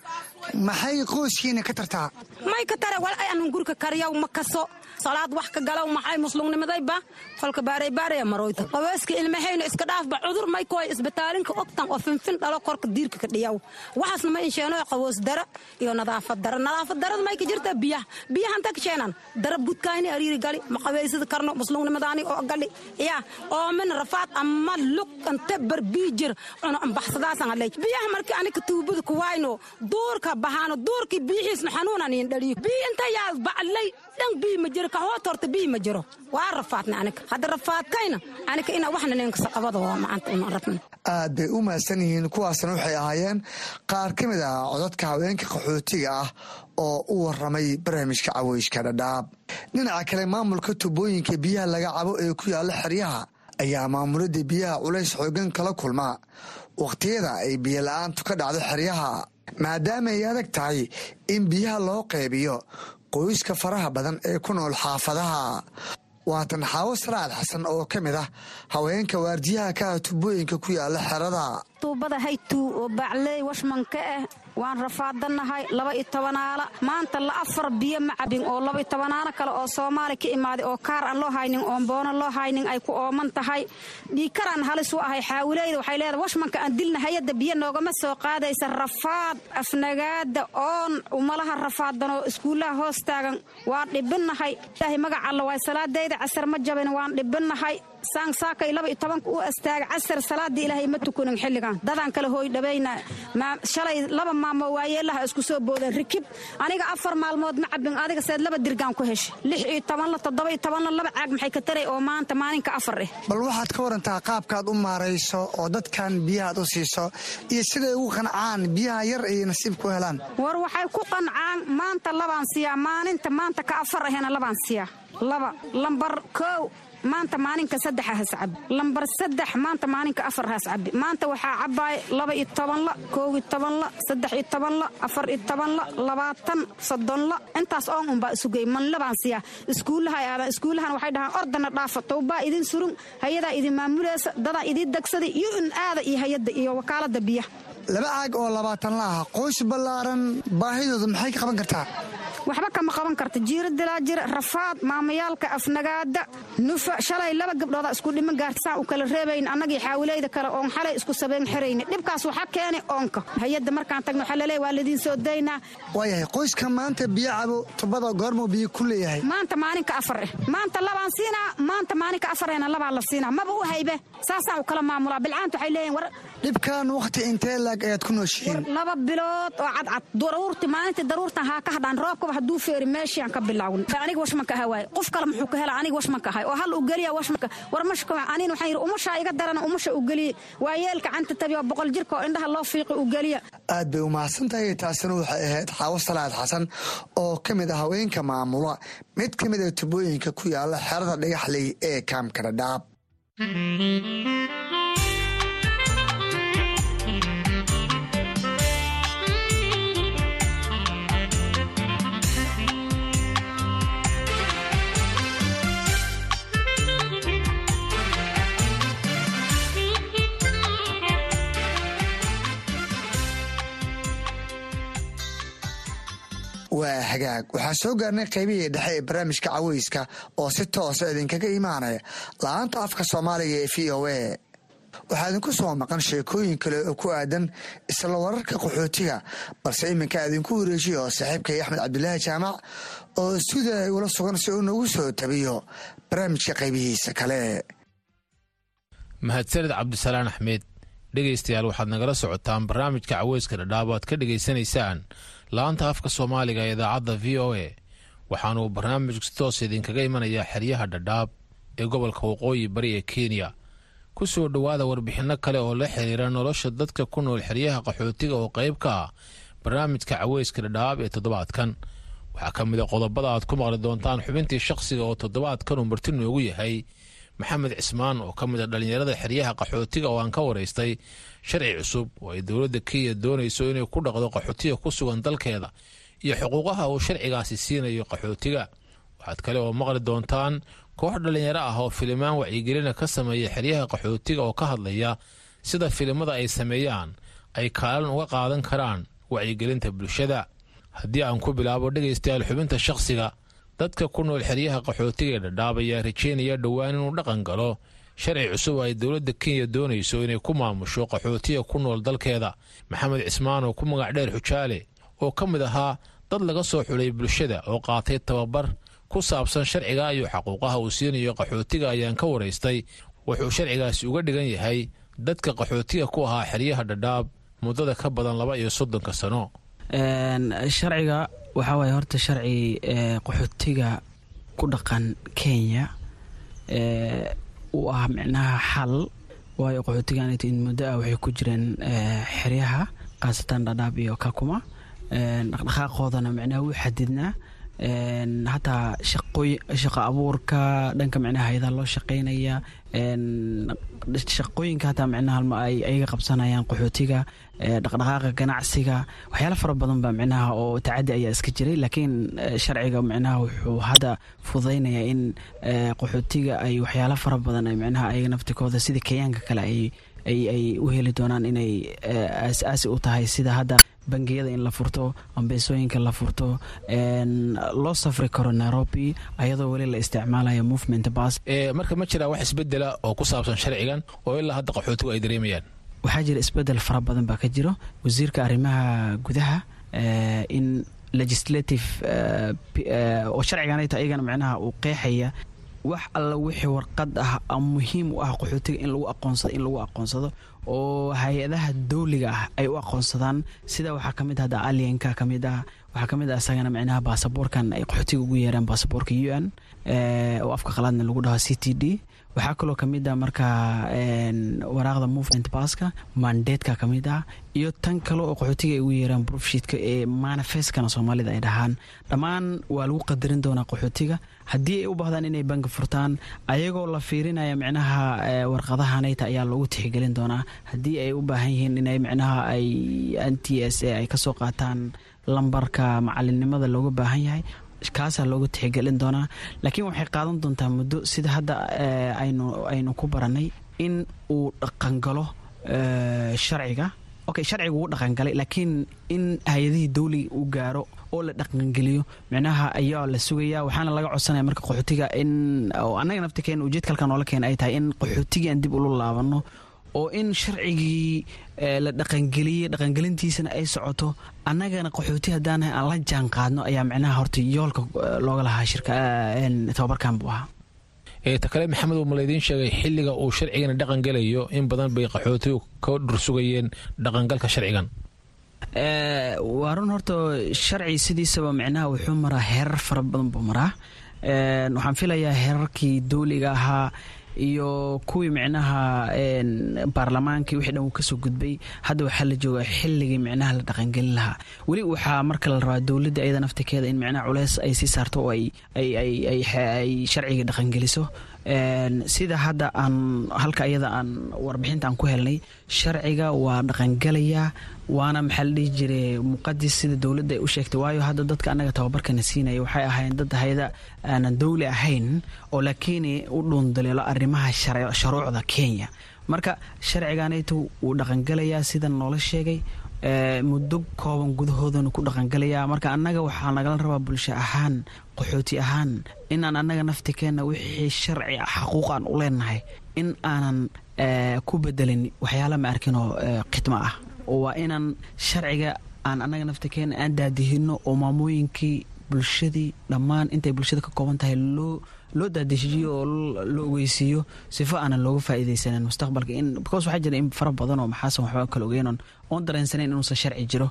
maxay qoyskiina ka tartaa? May ka tare wal ay anan gurika kariyaw ma kaso salaad wax ka galaw maxay muslumnimadayba falka baaraybaaraya maroyta qaweyska ilmahayna iska dhaafba cudur may kuway isbitaalinka ogtan oo finfin dhalo korka diirka ka dhiyaw. Waxaasna ma insheeno qawoos dara iyo nadaafad dara. Nadaafad darada may ka jirta biyaha biyaha anta ka sheenan. Dara budkayni ariiri gali ma qaweysada karno muslumnimadaani oo gali. Ya oo min rafaad ama lug ante bar biijir cuno ambaxsadaasan hadlay. Biyaha markii anika tuubada kuwayno duurka bahaano duurkii biyihiisna xanuunan iin dhaliyo. Biyi inta yaa baclay dhan biyi ma jiro kahoot horta biyi ma jiro. Waa rafaadna anika hadda rafaadkayna anika ina waxna ninka qabada waa maanta una rabna aad bay u mahadsan yihiin kuwaasna waxay ahaayeen qaar ka mid ah codadka haweenka qaxootiga ah oo u waramay barnaamijka caweyshka dhadhaab. Dhinaca kale maamulka tubooyinka biyaha laga cabo ee ku yaalla xeryaha ayaa maamuladda biyaha culays xoogan kala kulma. Wakhtiyada ay biyo la'aantu ka dhacdo xeryaha maadaama ay adag tahay in biyaha loo qaybiyo qoyska faraha badan ee ku nool xaafadaha waatan xaawo salaad xasan oo ka mid ah haweenka waardiyaha ka ah tubooyinka ku yaalla xerada oo waan rafaadanahay laba iyo tobanaala. Maanta la afar biyo ma cabin oo laba iyo tobanaalo kale oo soomaali ka imaaday oo kaar aan loo haynin oon boono loo haynin ay ku ooman tahay. Dhiikaraan halis u ahay xaawileyda waxay leedahay washmanka aan dilna hayadda biyo noogama soo qaadaysa. Rafaad afnagaada oon umalaha rafaadanoo iskuullaha hoos taagan. Waan dhibinnahay ilaahay magac alla waay salaadayda casar ma jabin waan dhibinnahay saansaakay laba iyo tobanka u astaaga casar salaadii ilaahay ma tukunin xilligan. Dadaan kale hooy dhabayna shalay laba maamo waayeelaha isku soo boodeen rikib. Aniga afar maalmood ma cabin adiga seed laba dirgaan ku hesha lix iyo tobanla toddoba iyo tobanla laba caag maxay ka taray oo maanta maalinka afar eh? Bal waxaad ka warantaa qaabkaad u maarayso oo dadkan biyahaad u siiso iyo siday ugu qancaan biyaha yar ay nasiib ku helaan. War waxay ku qancaan maanta labaan siyaa maalinta maanta ka afar ahena labaan siyaa. Laba lambar kow maanta maalinka saddexa has cabi lambar saddex maanta maalinka afar has cabi maanta waxaa cabaay laba iyo tobanla koow iyo tobanla saddex iyo tobanla afar iyo tobanla labaatan soddonla. Intaas oon unbaa isugey manlabaan siyaa iskuullaha aadan iskuullahan waxay dhahaan ordana dhaafa towbaa idin surun hayadaa idin maamulaysa dadaa idin degsaday iyo in aada iyo hayadda iyo wakaalada biyaha. Laba caag oo labaatan la ah qoys ballaaran baahidooda maxay ka qaban kartaa waxba kama qaban karta. Jiiro dilaa jira rafaad maamayaalka afnagaada. Nufa shalay laba gabdhooda isku dhiman gaarta saan u kala reebayn annagii xaawileyda kale oon xalay isku sabeen xerayni. Dhibkaas waxaa keenay oonka. Hay'adda markaan tagno waxaa laleey waa ladiin soo daynaa. Waayahay qoyska maanta biyo cabo tubada goormuu biyo ku leeyahay. Maanta maalinka afar eh. Maanta labaan siinaa maanta maalinka afarena labaa la siinaa. Maba u haybe. Saasaan u kala maamulaa bilcaanta waxay leeyihiin war dhibkan wakhti intee laag ayaad ku nooshihiin? Laba bilood oo cadcad. Daruurti maalintii daruurtan haa ka hadhaan roobkaba hadduu feeri meeshiaan ka bilaawin. Aniga washmanka aha waaye qof kale muxuu ka hela aniga washmanka ahay oo hal u washmanka war mashka anin waxaan yidhi umashaa iga darana umasha u geliye canta tabi oo boqol jirka oo indhaha loo fiiqi u aad bay umahadsan tahay taasina waxay ahayd xaawo salaad xasan oo ka mid ah haweenka maamula. Mid ka mid a tubooyinka ku yaalla xerada dhagaxley ee kaamka dhadhaab waa hagaag. Waxaan soo gaarnay qaybihii dhexe ee barnaamijka caweyska oo si toosa idinkaga imaanaya la'aanta afka soomaaliga ee v o a. Waxaa idinku soo maqan sheekooyin kale oo ku aadan isla wararka qaxootiga balse iminka idinku wareejiya oo saaxiibkay axmed cabdulaahi jaamac oo sida ay ula sugan si uu nagu soo tabiyo barnaamijka qaybihiisa kale. Mahadsaned cabdisalaan axmed dhegaystayaal waxaad nagala socotaan barnaamijka caweyska dhadhaab o aad ka dhegaysanaysaan laanta afka soomaaliga ee idaacadda v o a. Waxaanuu barnaamijku si toos idinkaga imanayaa xeryaha dhadhaab ee gobolka waqooyi bari ee kenya. Ku soo dhowaada warbixinno kale oo la xiriira nolosha dadka ku nool xeryaha qaxootiga oo qayb ka ah barnaamijka caweyska dhadhaab ee toddobaadkan. Waxaa ka mid a qodobada aad ku maqli doontaan xubintii shakhsiga oo toddobaadkan uu marti noogu yahay maxamed cismaan oo ka mid a dhallinyarada xeryaha qaxootiga oo aan ka waraystay sharci cusub oo ay dowladda kenya doonayso inay ku dhaqdo qaxootiga ku sugan dalkeeda iyo xuquuqaha uu sharcigaasi siinayo qaxootiga. Waxaad kale oo maqli doontaan koox dhallinyaro ah oo filimaan wacyigelina ka sameeya xeryaha qaxootiga oo ka hadlaya sida filimada ay sameeyaan ay kaalin uga qaadan karaan wacyigelinta bulshada. Haddii aan ku bilaabo dhegaystayaal xubinta shakhsiga dadka ku nool xeryaha qaxootiga ee dhadhaab ayaa rajeynaya dhowaan inuu dhaqan galo. Sharci cusub ay dowladda kenya doonayso inay ku maamusho qaxootiga ku nool dalkeeda. Maxamed cismaan oo ku magac dheer xujaale oo ka mid ahaa dad laga soo xulay bulshada oo qaatay tababar ku saabsan sharciga iyo xaquuqaha uu siinayo qaxootiga ayaan ka waraystay. Wuxuu sharcigaasi uga dhigan yahay dadka qaxootiga ku ahaa xeryaha dhadhaab muddada ka badan laba iyo soddonka sano waxaa waaye horta sharci qaxootiga ku dhaqan kenya u ah micnaha xal. Waayo qaxootigan muddo ah waxay ku jireen xeryaha khaasatan dhadhaab iyo kakuma. Dhaqdhaqaaqoodana micnaha wuu xadidnaa. Hataa shaqo abuurka dhanka micnaha hay'adaha loo shaqeynaya shaqooyinka hataa micnaha ay ayaga qabsanayaan qaxootiga dhaqdhaqaaqa ganacsiga waxyaala fara badan baa micnaha oo tacadi ayaa iska jiray. Laakiin sharciga micnaha wuxuu hadda fudaynayaa in qaxootiga ay waxyaala fara badan ay micnaha ayaga naftikooda sida kenyaanka kale ay ay u heli doonaan inay aas-aasi u tahay sida hadda bangiyada in la furto ambeesooyinka la furto loo safri karo nairobi ayadoo weli la isticmaalayo movement bas marka ma jiraa wax isbedela oo ku saabsan sharcigan oo ilaa hadda qaxootigu ay dareemayaan? Waxaa jira isbeddel fara badan baa ka jiro. Wasiirka arrimaha gudaha in legislative oo sharciganayto ayagana micnaha uu qeexaya wax alla wixii warqad ah muhiim u ah qaxootiga in lagu aqoonsado in lagu aqoonsado oo hay'adaha dawliga ah ay u aqoonsadaan. Sida waxaa ka mid hadda alienka ka mid ah waxaa ka mid ah isagana micnaha baasaboorkan ay qaxootiga ugu yeeraan baasaboorka u n oo afka qalaadna lagu dhaho c t d waxaa kaloo ka mid ah marka waraaqda movement baska mandeedka ka mid ah iyo tan kale oo qaxootiga ay ugu yeeraan brofshiidka ee manifestkana soomaalida ay dhahaan. Dhammaan waa lagu qadarin doonaa qaxootiga. Haddii ay u baahdaan inay bangi furtaan ayagoo la fiirinaya micnaha warqadahanayta ayaa loogu tixgelin doonaa. Haddii ay u baahan yihiin inay micnaha ay n t s a ay ka soo qaataan lambarka macalinimada looga baahan yahay kaasaa looga tixgelin doonaa. Laakiin waxay qaadan doontaa muddo sida hadda aynu aynu ku baranay in uu dhaqangalo sharciga. Okay sharciga wuu dhaqangalay laakiin in hay'adihii dawliga uu gaaro oo la dhaqangeliyo micnaha ayaa la sugaya waxaana laga codsanaya marka qaxootiga in annaga naftikeen ujeedka halkan keena ay tahay in qaxootigii aan dib ula laabano oo in sharcigii la dhaqangeliyey dhaqangelintiisana ay socoto annagana qaxooti haddaanahay aan la jaan qaadno ayaa micnaha horta yoolka looga lahaa shirka tababarkan buu ahaa. Ta kale maxamed uu malaydiin sheegay xilliga uu sharcigana dhaqan gelayo in badan bay qaxootigu ka dhursugayeen dhaqangalka sharcigan. Waa run horta sharci sidiisaba micnaha wuxuu maraa heerar fara badan buu maraa. Waxaan filayaa heerarkii dawliga ahaa iyo kuwii micnaha baarlamaankii wixii dhan uu ka soo gudbay hadda waxaa la joogaa xilligii micnaha la dhaqangelin lahaa. Weli waxaa marka la rabaa dowladda iyada naftikeeda in micnaha culeys ay sii saarto oo ay sharciga dhaqangeliso sida hadda aan halka iyada aan warbixinta aan ku helnay sharciga waa dhaqangelayaa waana maxaa la dhihi jiray muqadis sida dowladda ay u sheegtay. Waayo hadda dadka annaga tababarkana siinaya waxay ahayn dad hayada aanan dowli ahayn oo laakiin u dhuundaleelo arrimaha shuruucda kenya. Marka sharciganaytu wuu dhaqangelayaa sida noola sheegay muddo kooban gudahoodana ku dhaqangelayaa marka annaga waxaa nagala rabaa bulsho ahaan qaxooti ahaan inaan annaga naftikeenna wixii sharci xaquuqaan u leenahay in aanan ku bedelin waxyaala ma arkinoo khidmo ah. Oo waa inaan sharciga aan annaga naftikeenna aan daadihino oo maamooyinkii bulshadii dhammaan intay bulshada ka kooban tahay loo loo daadeshiyo oo loo ogeysiiyo sifo aanan looga faa'iidaysanin mustaqbalka. In because waxaa jira in fara badan oo maxaasan waxba kala ogeynon oon dareensanayn inuusan sharci jiro.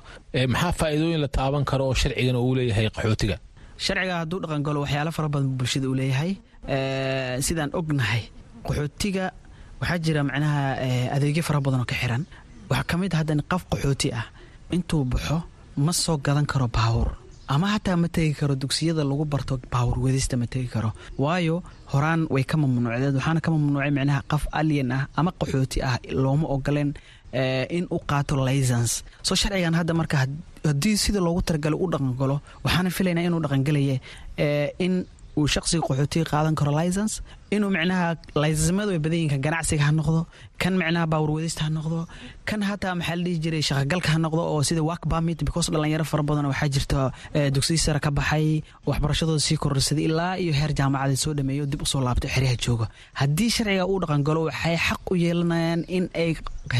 Maxaa faa'iidooyin la taaban karo oo sharcigan uu leeyahay qaxootiga? Sharciga hadduu dhaqan galo waxyaalo fara badan bulshada uu leeyahay. Sidaan ognahay qaxootiga waxaa jira macnaha adeegyo fara badan oo ka xiran. Waxaa ka mid haddan qof qaxooti ah. Intuu baxo ma soo gadan karo baawur ama hataa ma tegi karo dugsiyada lagu barto baawur wadista ma tegi karo. Waayo horaan way ka mamnuucdeed waxaana ka mamnuucay micnaha qof alien ah ama qaxooti ah looma ogoleen in u qaato lisance soo sharcigan hadda marka haddii sida loogu talagalay u dhaqangalo waxaana filaynaa inuu dhaqangalaye in uu shaqsiga qaxootiga qaadan karo lisance inuu micnaha yihiin kan ganacsiga ha noqdo kan micnaha baawur wadista ha noqdo kan hataa maxaa la dhihi jiray shaqagalka ha noqdo oo sida work permit because dhalinyaro fara badan waxaa jirta dugsiyi sare ka baxay waxbarashadooda sii kororsaday ilaa iyo heer jaamacadeed soo dhameeyo dib u soo laabto xeryaha jooga. Haddii sharciga uu dhaqangalo waxay xaq u yeelanayaan in ay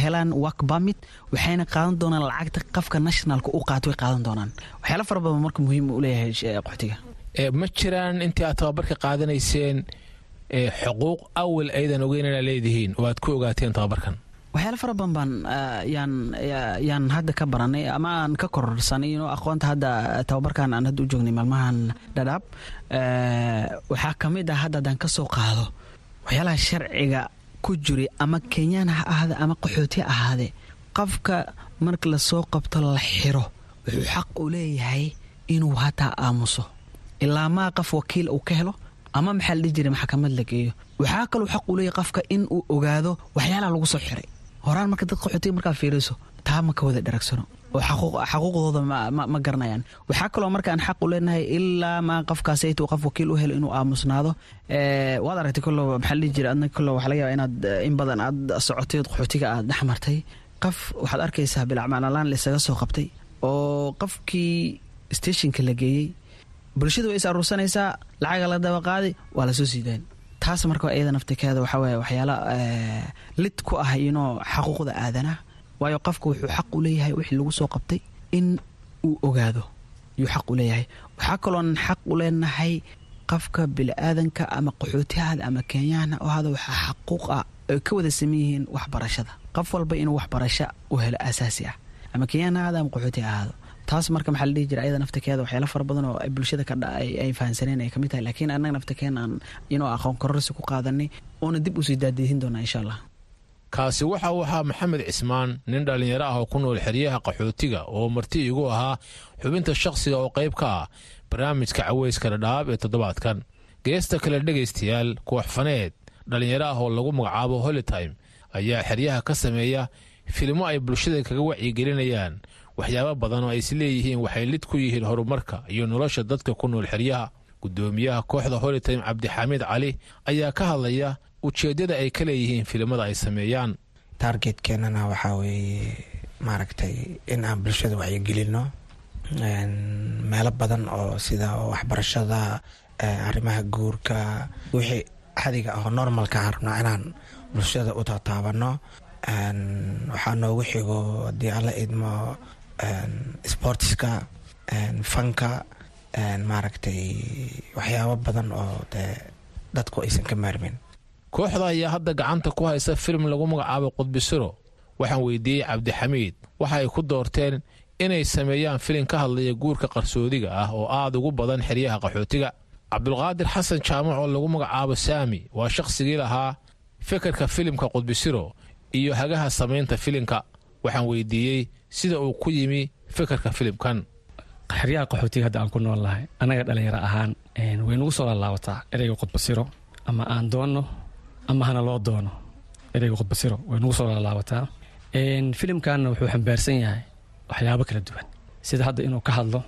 helaan work permit waxayna qaadan doonaan lacagta qafka nationalka u qaato way qaadan doonaan. Waxyaala fara badan marka muhiim u leeyahay qaxootiga ma jiraan intii aad tababarka qaadanayseen xuquuq awal aydan ogeyn inaa leedihiin oo aad ku ogaateen tababarkan? Waxyaala fara badan baan yaan yaan hadda ka baranay ama aan ka kororsanay inoo aqoonta hadda tababarkan aan hadda u joognay maalmahan dhadhaab waxaa ka mid ah hadda haddaan ka soo qaado. Waxyaalaha sharciga ku jiray ama kenyaan ha ahaade ama qaxooti ahaade qofka marka la soo qabto la xiro wuxuu xaq u leeyahay inuu hataa aamuso ilaa maa qof wakiil uu ka helo ama maxaa la dhihi jiray maxkamad la geeyo? Waxaa kaloo xaq u leeyahy qofka in uu ogaado waxyaalaha lagu soo xiray. Horaan marka dad qaxootiga markaa fiiriso taa ma ka wada dharagsano oo xaquuqdooda ma garanayaan. Waxaa kaloo markaan xaq u leenahay ilaa maa qofkaasaytu qof wakiil u helo inuu aamusnaado. Waad aragtay kollo maxaa la dhihi jiray? Adna kollo waxa laga yaba inaad in badan aad socotay qaxootiga aad dhex qof waxaad arkaysaa bilacmanalaan laisaga soo qabtay oo qofkii stationka la geeyey bulshada way is aruursanaysaa lacaga la daba qaadi waa la soo siidaan taas marka iyada naftikeeda waxaa weeye waxyaala lid ku ah inoo xaquuqda aadanaha waayo qofka wuxuu xaq u leeyahay wixii lagu soo qabtay in uu ogaado. Yuu xaq u leeyahay. Waxaa kaloon xaq u leenahay qofka bili-aadanka ama qaxootihaada ama kenyaana oo hada waxaa xaquuq ah ay ka wada saman waxbarashada. Qof walba inuu waxbarasho u helo asaasi ah. Ama kenyaan ahaado ama qaxooti ahaado taas marka maxaa la dhihi jira ayada naftakeeda waxyaala fara badan oo bulshada ka ay fahansaneen ay ka mid tahay. Laakiin annaga naftakeen aan inuu aqoon kororsi ku qaadanay oona dib u sii daadiihin doonaa insha allah. Kaasi waxa uu ahaa maxamed cismaan nin dhallinyaro ah oo ku nool xeryaha qaxootiga oo marti igu ahaa xubinta shakhsiga oo qayb ka ah barnaamijka caweyska dhadhaab ee toddobaadkan. Geesta kale dhegaystayaal kooxfaneed dhallinyaro ah oo lagu magacaabo holitime ayaa xeryaha ka sameeya filimo ay bulshada kaga wacyigelinayaan waxyaabo badan oo ay isleeyihiin waxay lid ku yihiin horumarka iyo nolosha dadka ku nool xeryaha. Gudoomiyaha kooxda holitime cabdixamiid cali ayaa ka hadlaya ujeeddada ay ka leeyihiin filimada ay sameeyaan. Taargetkeenana waxaa weeye maaragtay in aan bulshada wacyigelino meelo badan oo sida waxbarashada arrimaha guurka wixii xadiga ahoo normalka aan rabnaa inaan bulshada u tataabano waxaa noogu xigo haddii aan la idmo sportiska fanka maaragtay waxyaabo badan oo dee dadku aysan ka maarmin. Kooxda ayaa hadda gacanta ku haysa filim lagu magacaabo qudbisiro waxaan weydiiyey cabdixamiid waxa ay ku doorteen inay sameeyaan filim ka hadlaya guurka qarsoodiga ah oo aad ugu badan xeryaha qaxootiga. Cabdulqaadir xasan jaamac oo lagu magacaabo saami waa shakhsigii lahaa fikirka filimka qudbisiro iyo hagaha samaynta filimka. Waxaan weydiiyey sida uu ku yimi fikirka filimkan xeryaha qaxootiga hadda aan ku nool nahay annaga dhallinyaro ahaan way nagu soo laalaabataa ereyga qudbasiro ama aan doonno ama hana loo doono ereyga qudbasiro way nagu soo laalaabataa filimkanna wuxuu xambaarsan yahay waxyaabo kala duwan. Sida hadda inuu ka hadlo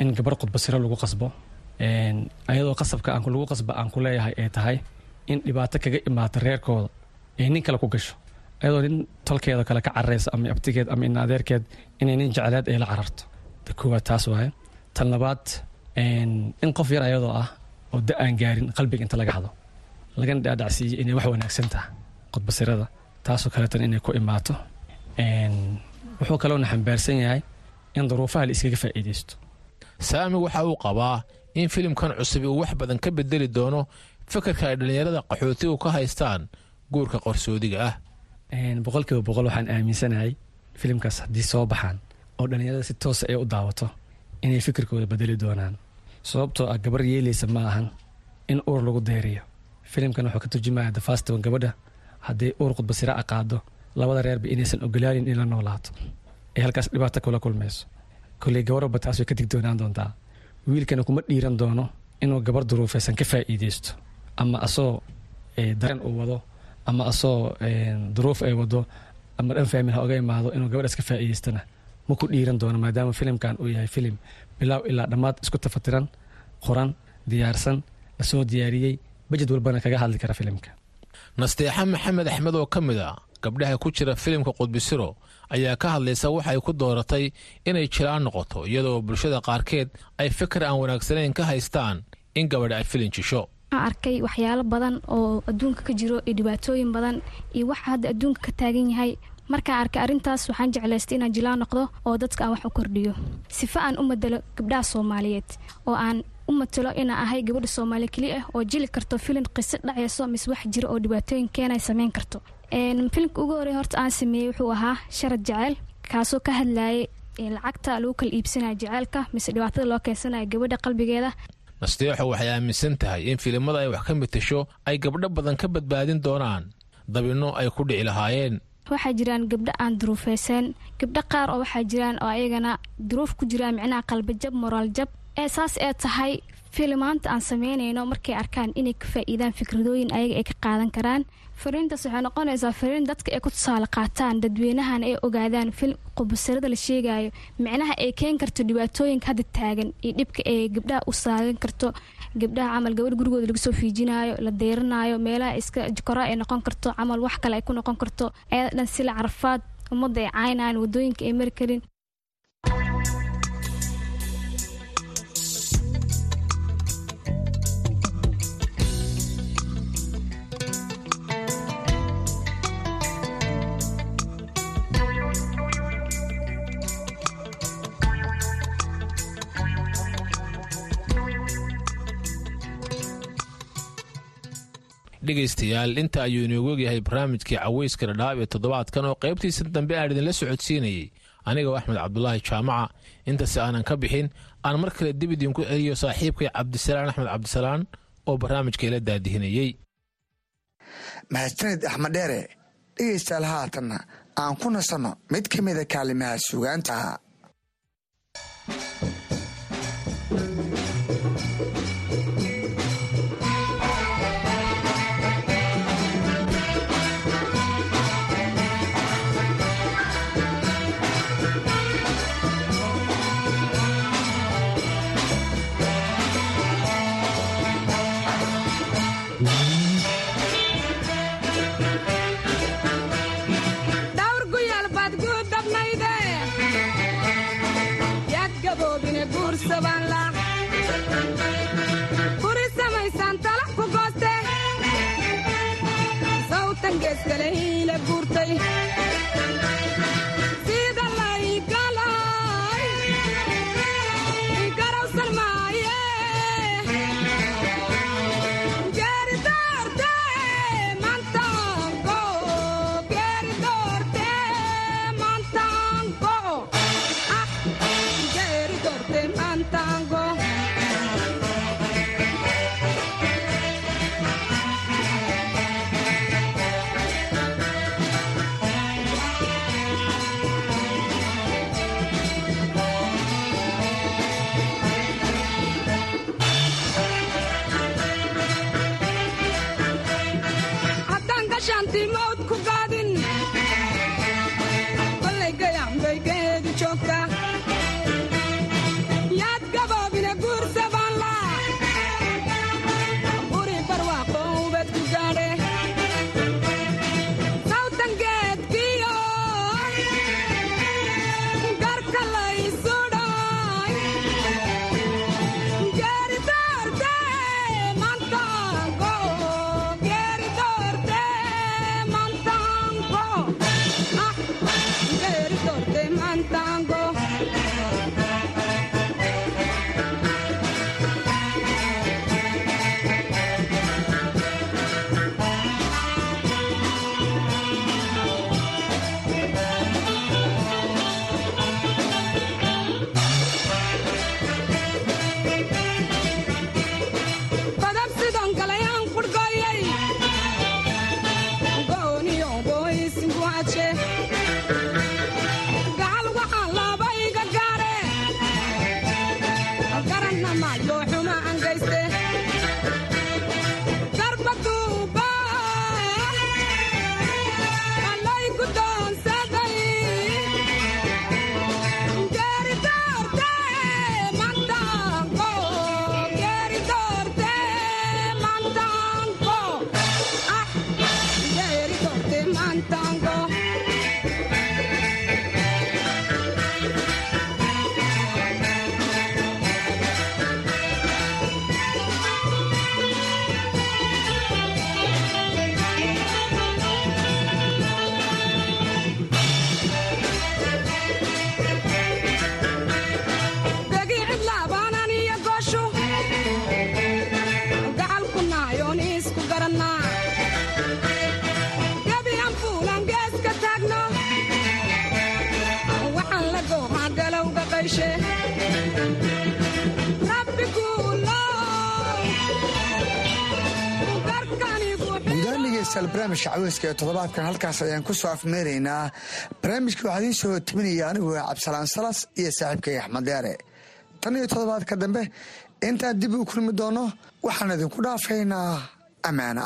in gabar qudbasiro lagu qasbo. Ayadoo qasabka lagu qasba aan ku leeyahay ay tahay in dhibaato kaga imaata reerkooda ay nin kale ku gasho ayadoo nin tolkeeda kale ka cararaysa ama abtigeed ama inaadeerkeed inay nin jecleed ay la cararto. Ta koowaad taas waaye. Tan labaad in qof yar ayadoo ah oo da aan gaarin qalbiga inta laga hado lagana dhaadhacsiiyey inay wax wanaagsan taha qudbasirada taasoo kaleetan inay ku imaato. Wuxuu kaloona xambaarsan yahay in duruufaha la iskaga faa'iidaysto. Saami waxa uu qabaa in filimkan cusub uu wax badan ka bedeli doono fikirka ay dhallinyarada qaxootigu ka haystaan guurka qarsoodiga ah boqolkiiba boqol waxaan aaminsanahay filimkaas haddii soo baxaan oo dhallinyarada si toosa ay u daawato inay fikirkooda bedeli doonaan. Sababtoo ah gabar yeelaysa ma ahan in uur lagu deeriyo. Filimkan wuxuu ka turjumaya dafaastawan gabadha haddii uur qudbasira a qaado labada reerba inaysan ogolaanin in la noolaato ay halkaas dhibaato kula kulmayso. Kolley gabarba taas way ka dig doonaan doontaa. Wiilkana kuma dhiiran doono inuu gabar duruufaysan ka faa'iidaysto ama asoo dareen uu wado ama asoo duruuf ay wado ama dhan faamin ha oga imaado inuu gabadhaas ka faa'iidaystana. Ma ku dhiiran doono maadaama filimkan uu yahay filim bilaaw ilaa dhammaad isku tafatiran qoran diyaarsan la soo diyaariyey bajed walbana kaga hadli kara filimka. Nasteexa maxamed axmed oo ka mid a gabdhaha ku jira filimka qudbisiro ayaa ka hadlaysa waxay ku dooratay inay jilaan noqoto iyadoo bulshada qaarkeed ay fikir aan wanaagsanayn ka haystaan in gabadh ay filin jisho waxaan arkay waxyaalo badan oo adduunka ka jiro iyo dhibaatooyin badan iyo waxa hadda adduunka ka taagan yahay. Markaan arkay arrintaas waxaan jeclaystay inaan jilaan noqdo oo dadka aan wax u kordhiyo. Sifa aan u madalo gabdhaha soomaaliyeed oo aan u matalo inaan ahay gabadha soomaaliya keli ah oo jili karto filin qiso dhacayso mise wax jiro oo dhibaatooyin keenay samayn karto. Filimka ugu horey horta aan sameeyey wuxuu ahaa sharad jeceyl kaasoo ka hadlayay lacagta lagu kala iibsanaya jeceylka mise dhibaatada loo keensanaya gabadha qalbigeeda nasteexo waxay aaminsan tahay in filimada ay wax ka mitasho ay gabdho badan ka badbaadin doonaan. Dabinno ay ku dhici lahaayeen. Waxaa jiraan gabdho aan duruufaysan gabdho qaar oo waxaa jiraan oo ayagana duruuf ku jiraan micnaha qalbijab moraal jab ee saas ee tahay filimaanta aan sameynayno markay arkaan inay ka faa-iidaan fikradooyin ayaga ay ka qaadan karaan. Fariintaas waxay noqonaysaa fariin dadka ay ku tusaale qaataan dadweynahana ay ogaadaan film qubasirada la sheegayo micnaha ay keen karto dhibaatooyinka hadda taagan iyo dhibka ay gabdhaha u saagan karto. Gabdhaha camal gabadh gurigooda laga soo fiijinayo la deyranayo meelaha iska jikora ay noqon karto camal wax kale ay ku noqon karto. Ayada dhan sila carafaad ummadda ay caynayaan waddooyinka ay mari karin dhegaystayaal. Inta ayuu inoogu ogyahay barnaamijkii caweyska dhadhaab ee toddobaadkan oo qaybtiisa dambe aan idinla socodsiinayey anigoo axmed cabdulaahi jaamaca. Intase aanan ka bixin aan mar kale dib idinku celiyo saaxiibkay cabdisalaan axmed cabdisalaan oo barnaamijka ila daadihinayey mahadsanid axmed dheere dhegaystayaal haatanna aan ku nasanno mid ka mida kaalimaha sugaanta barnaamijka caweyska ee toddobaadkan halkaas ayaan ku soo afmeeraynaa barnaamijka waxaa idiin soo tabinaya anigu cabdisalaan salas iyo saaxiibkay axmed deere tan iyo toddobaadka dambe intaan dib u kulmi doono waxaan idinku dhaafaynaa ammaana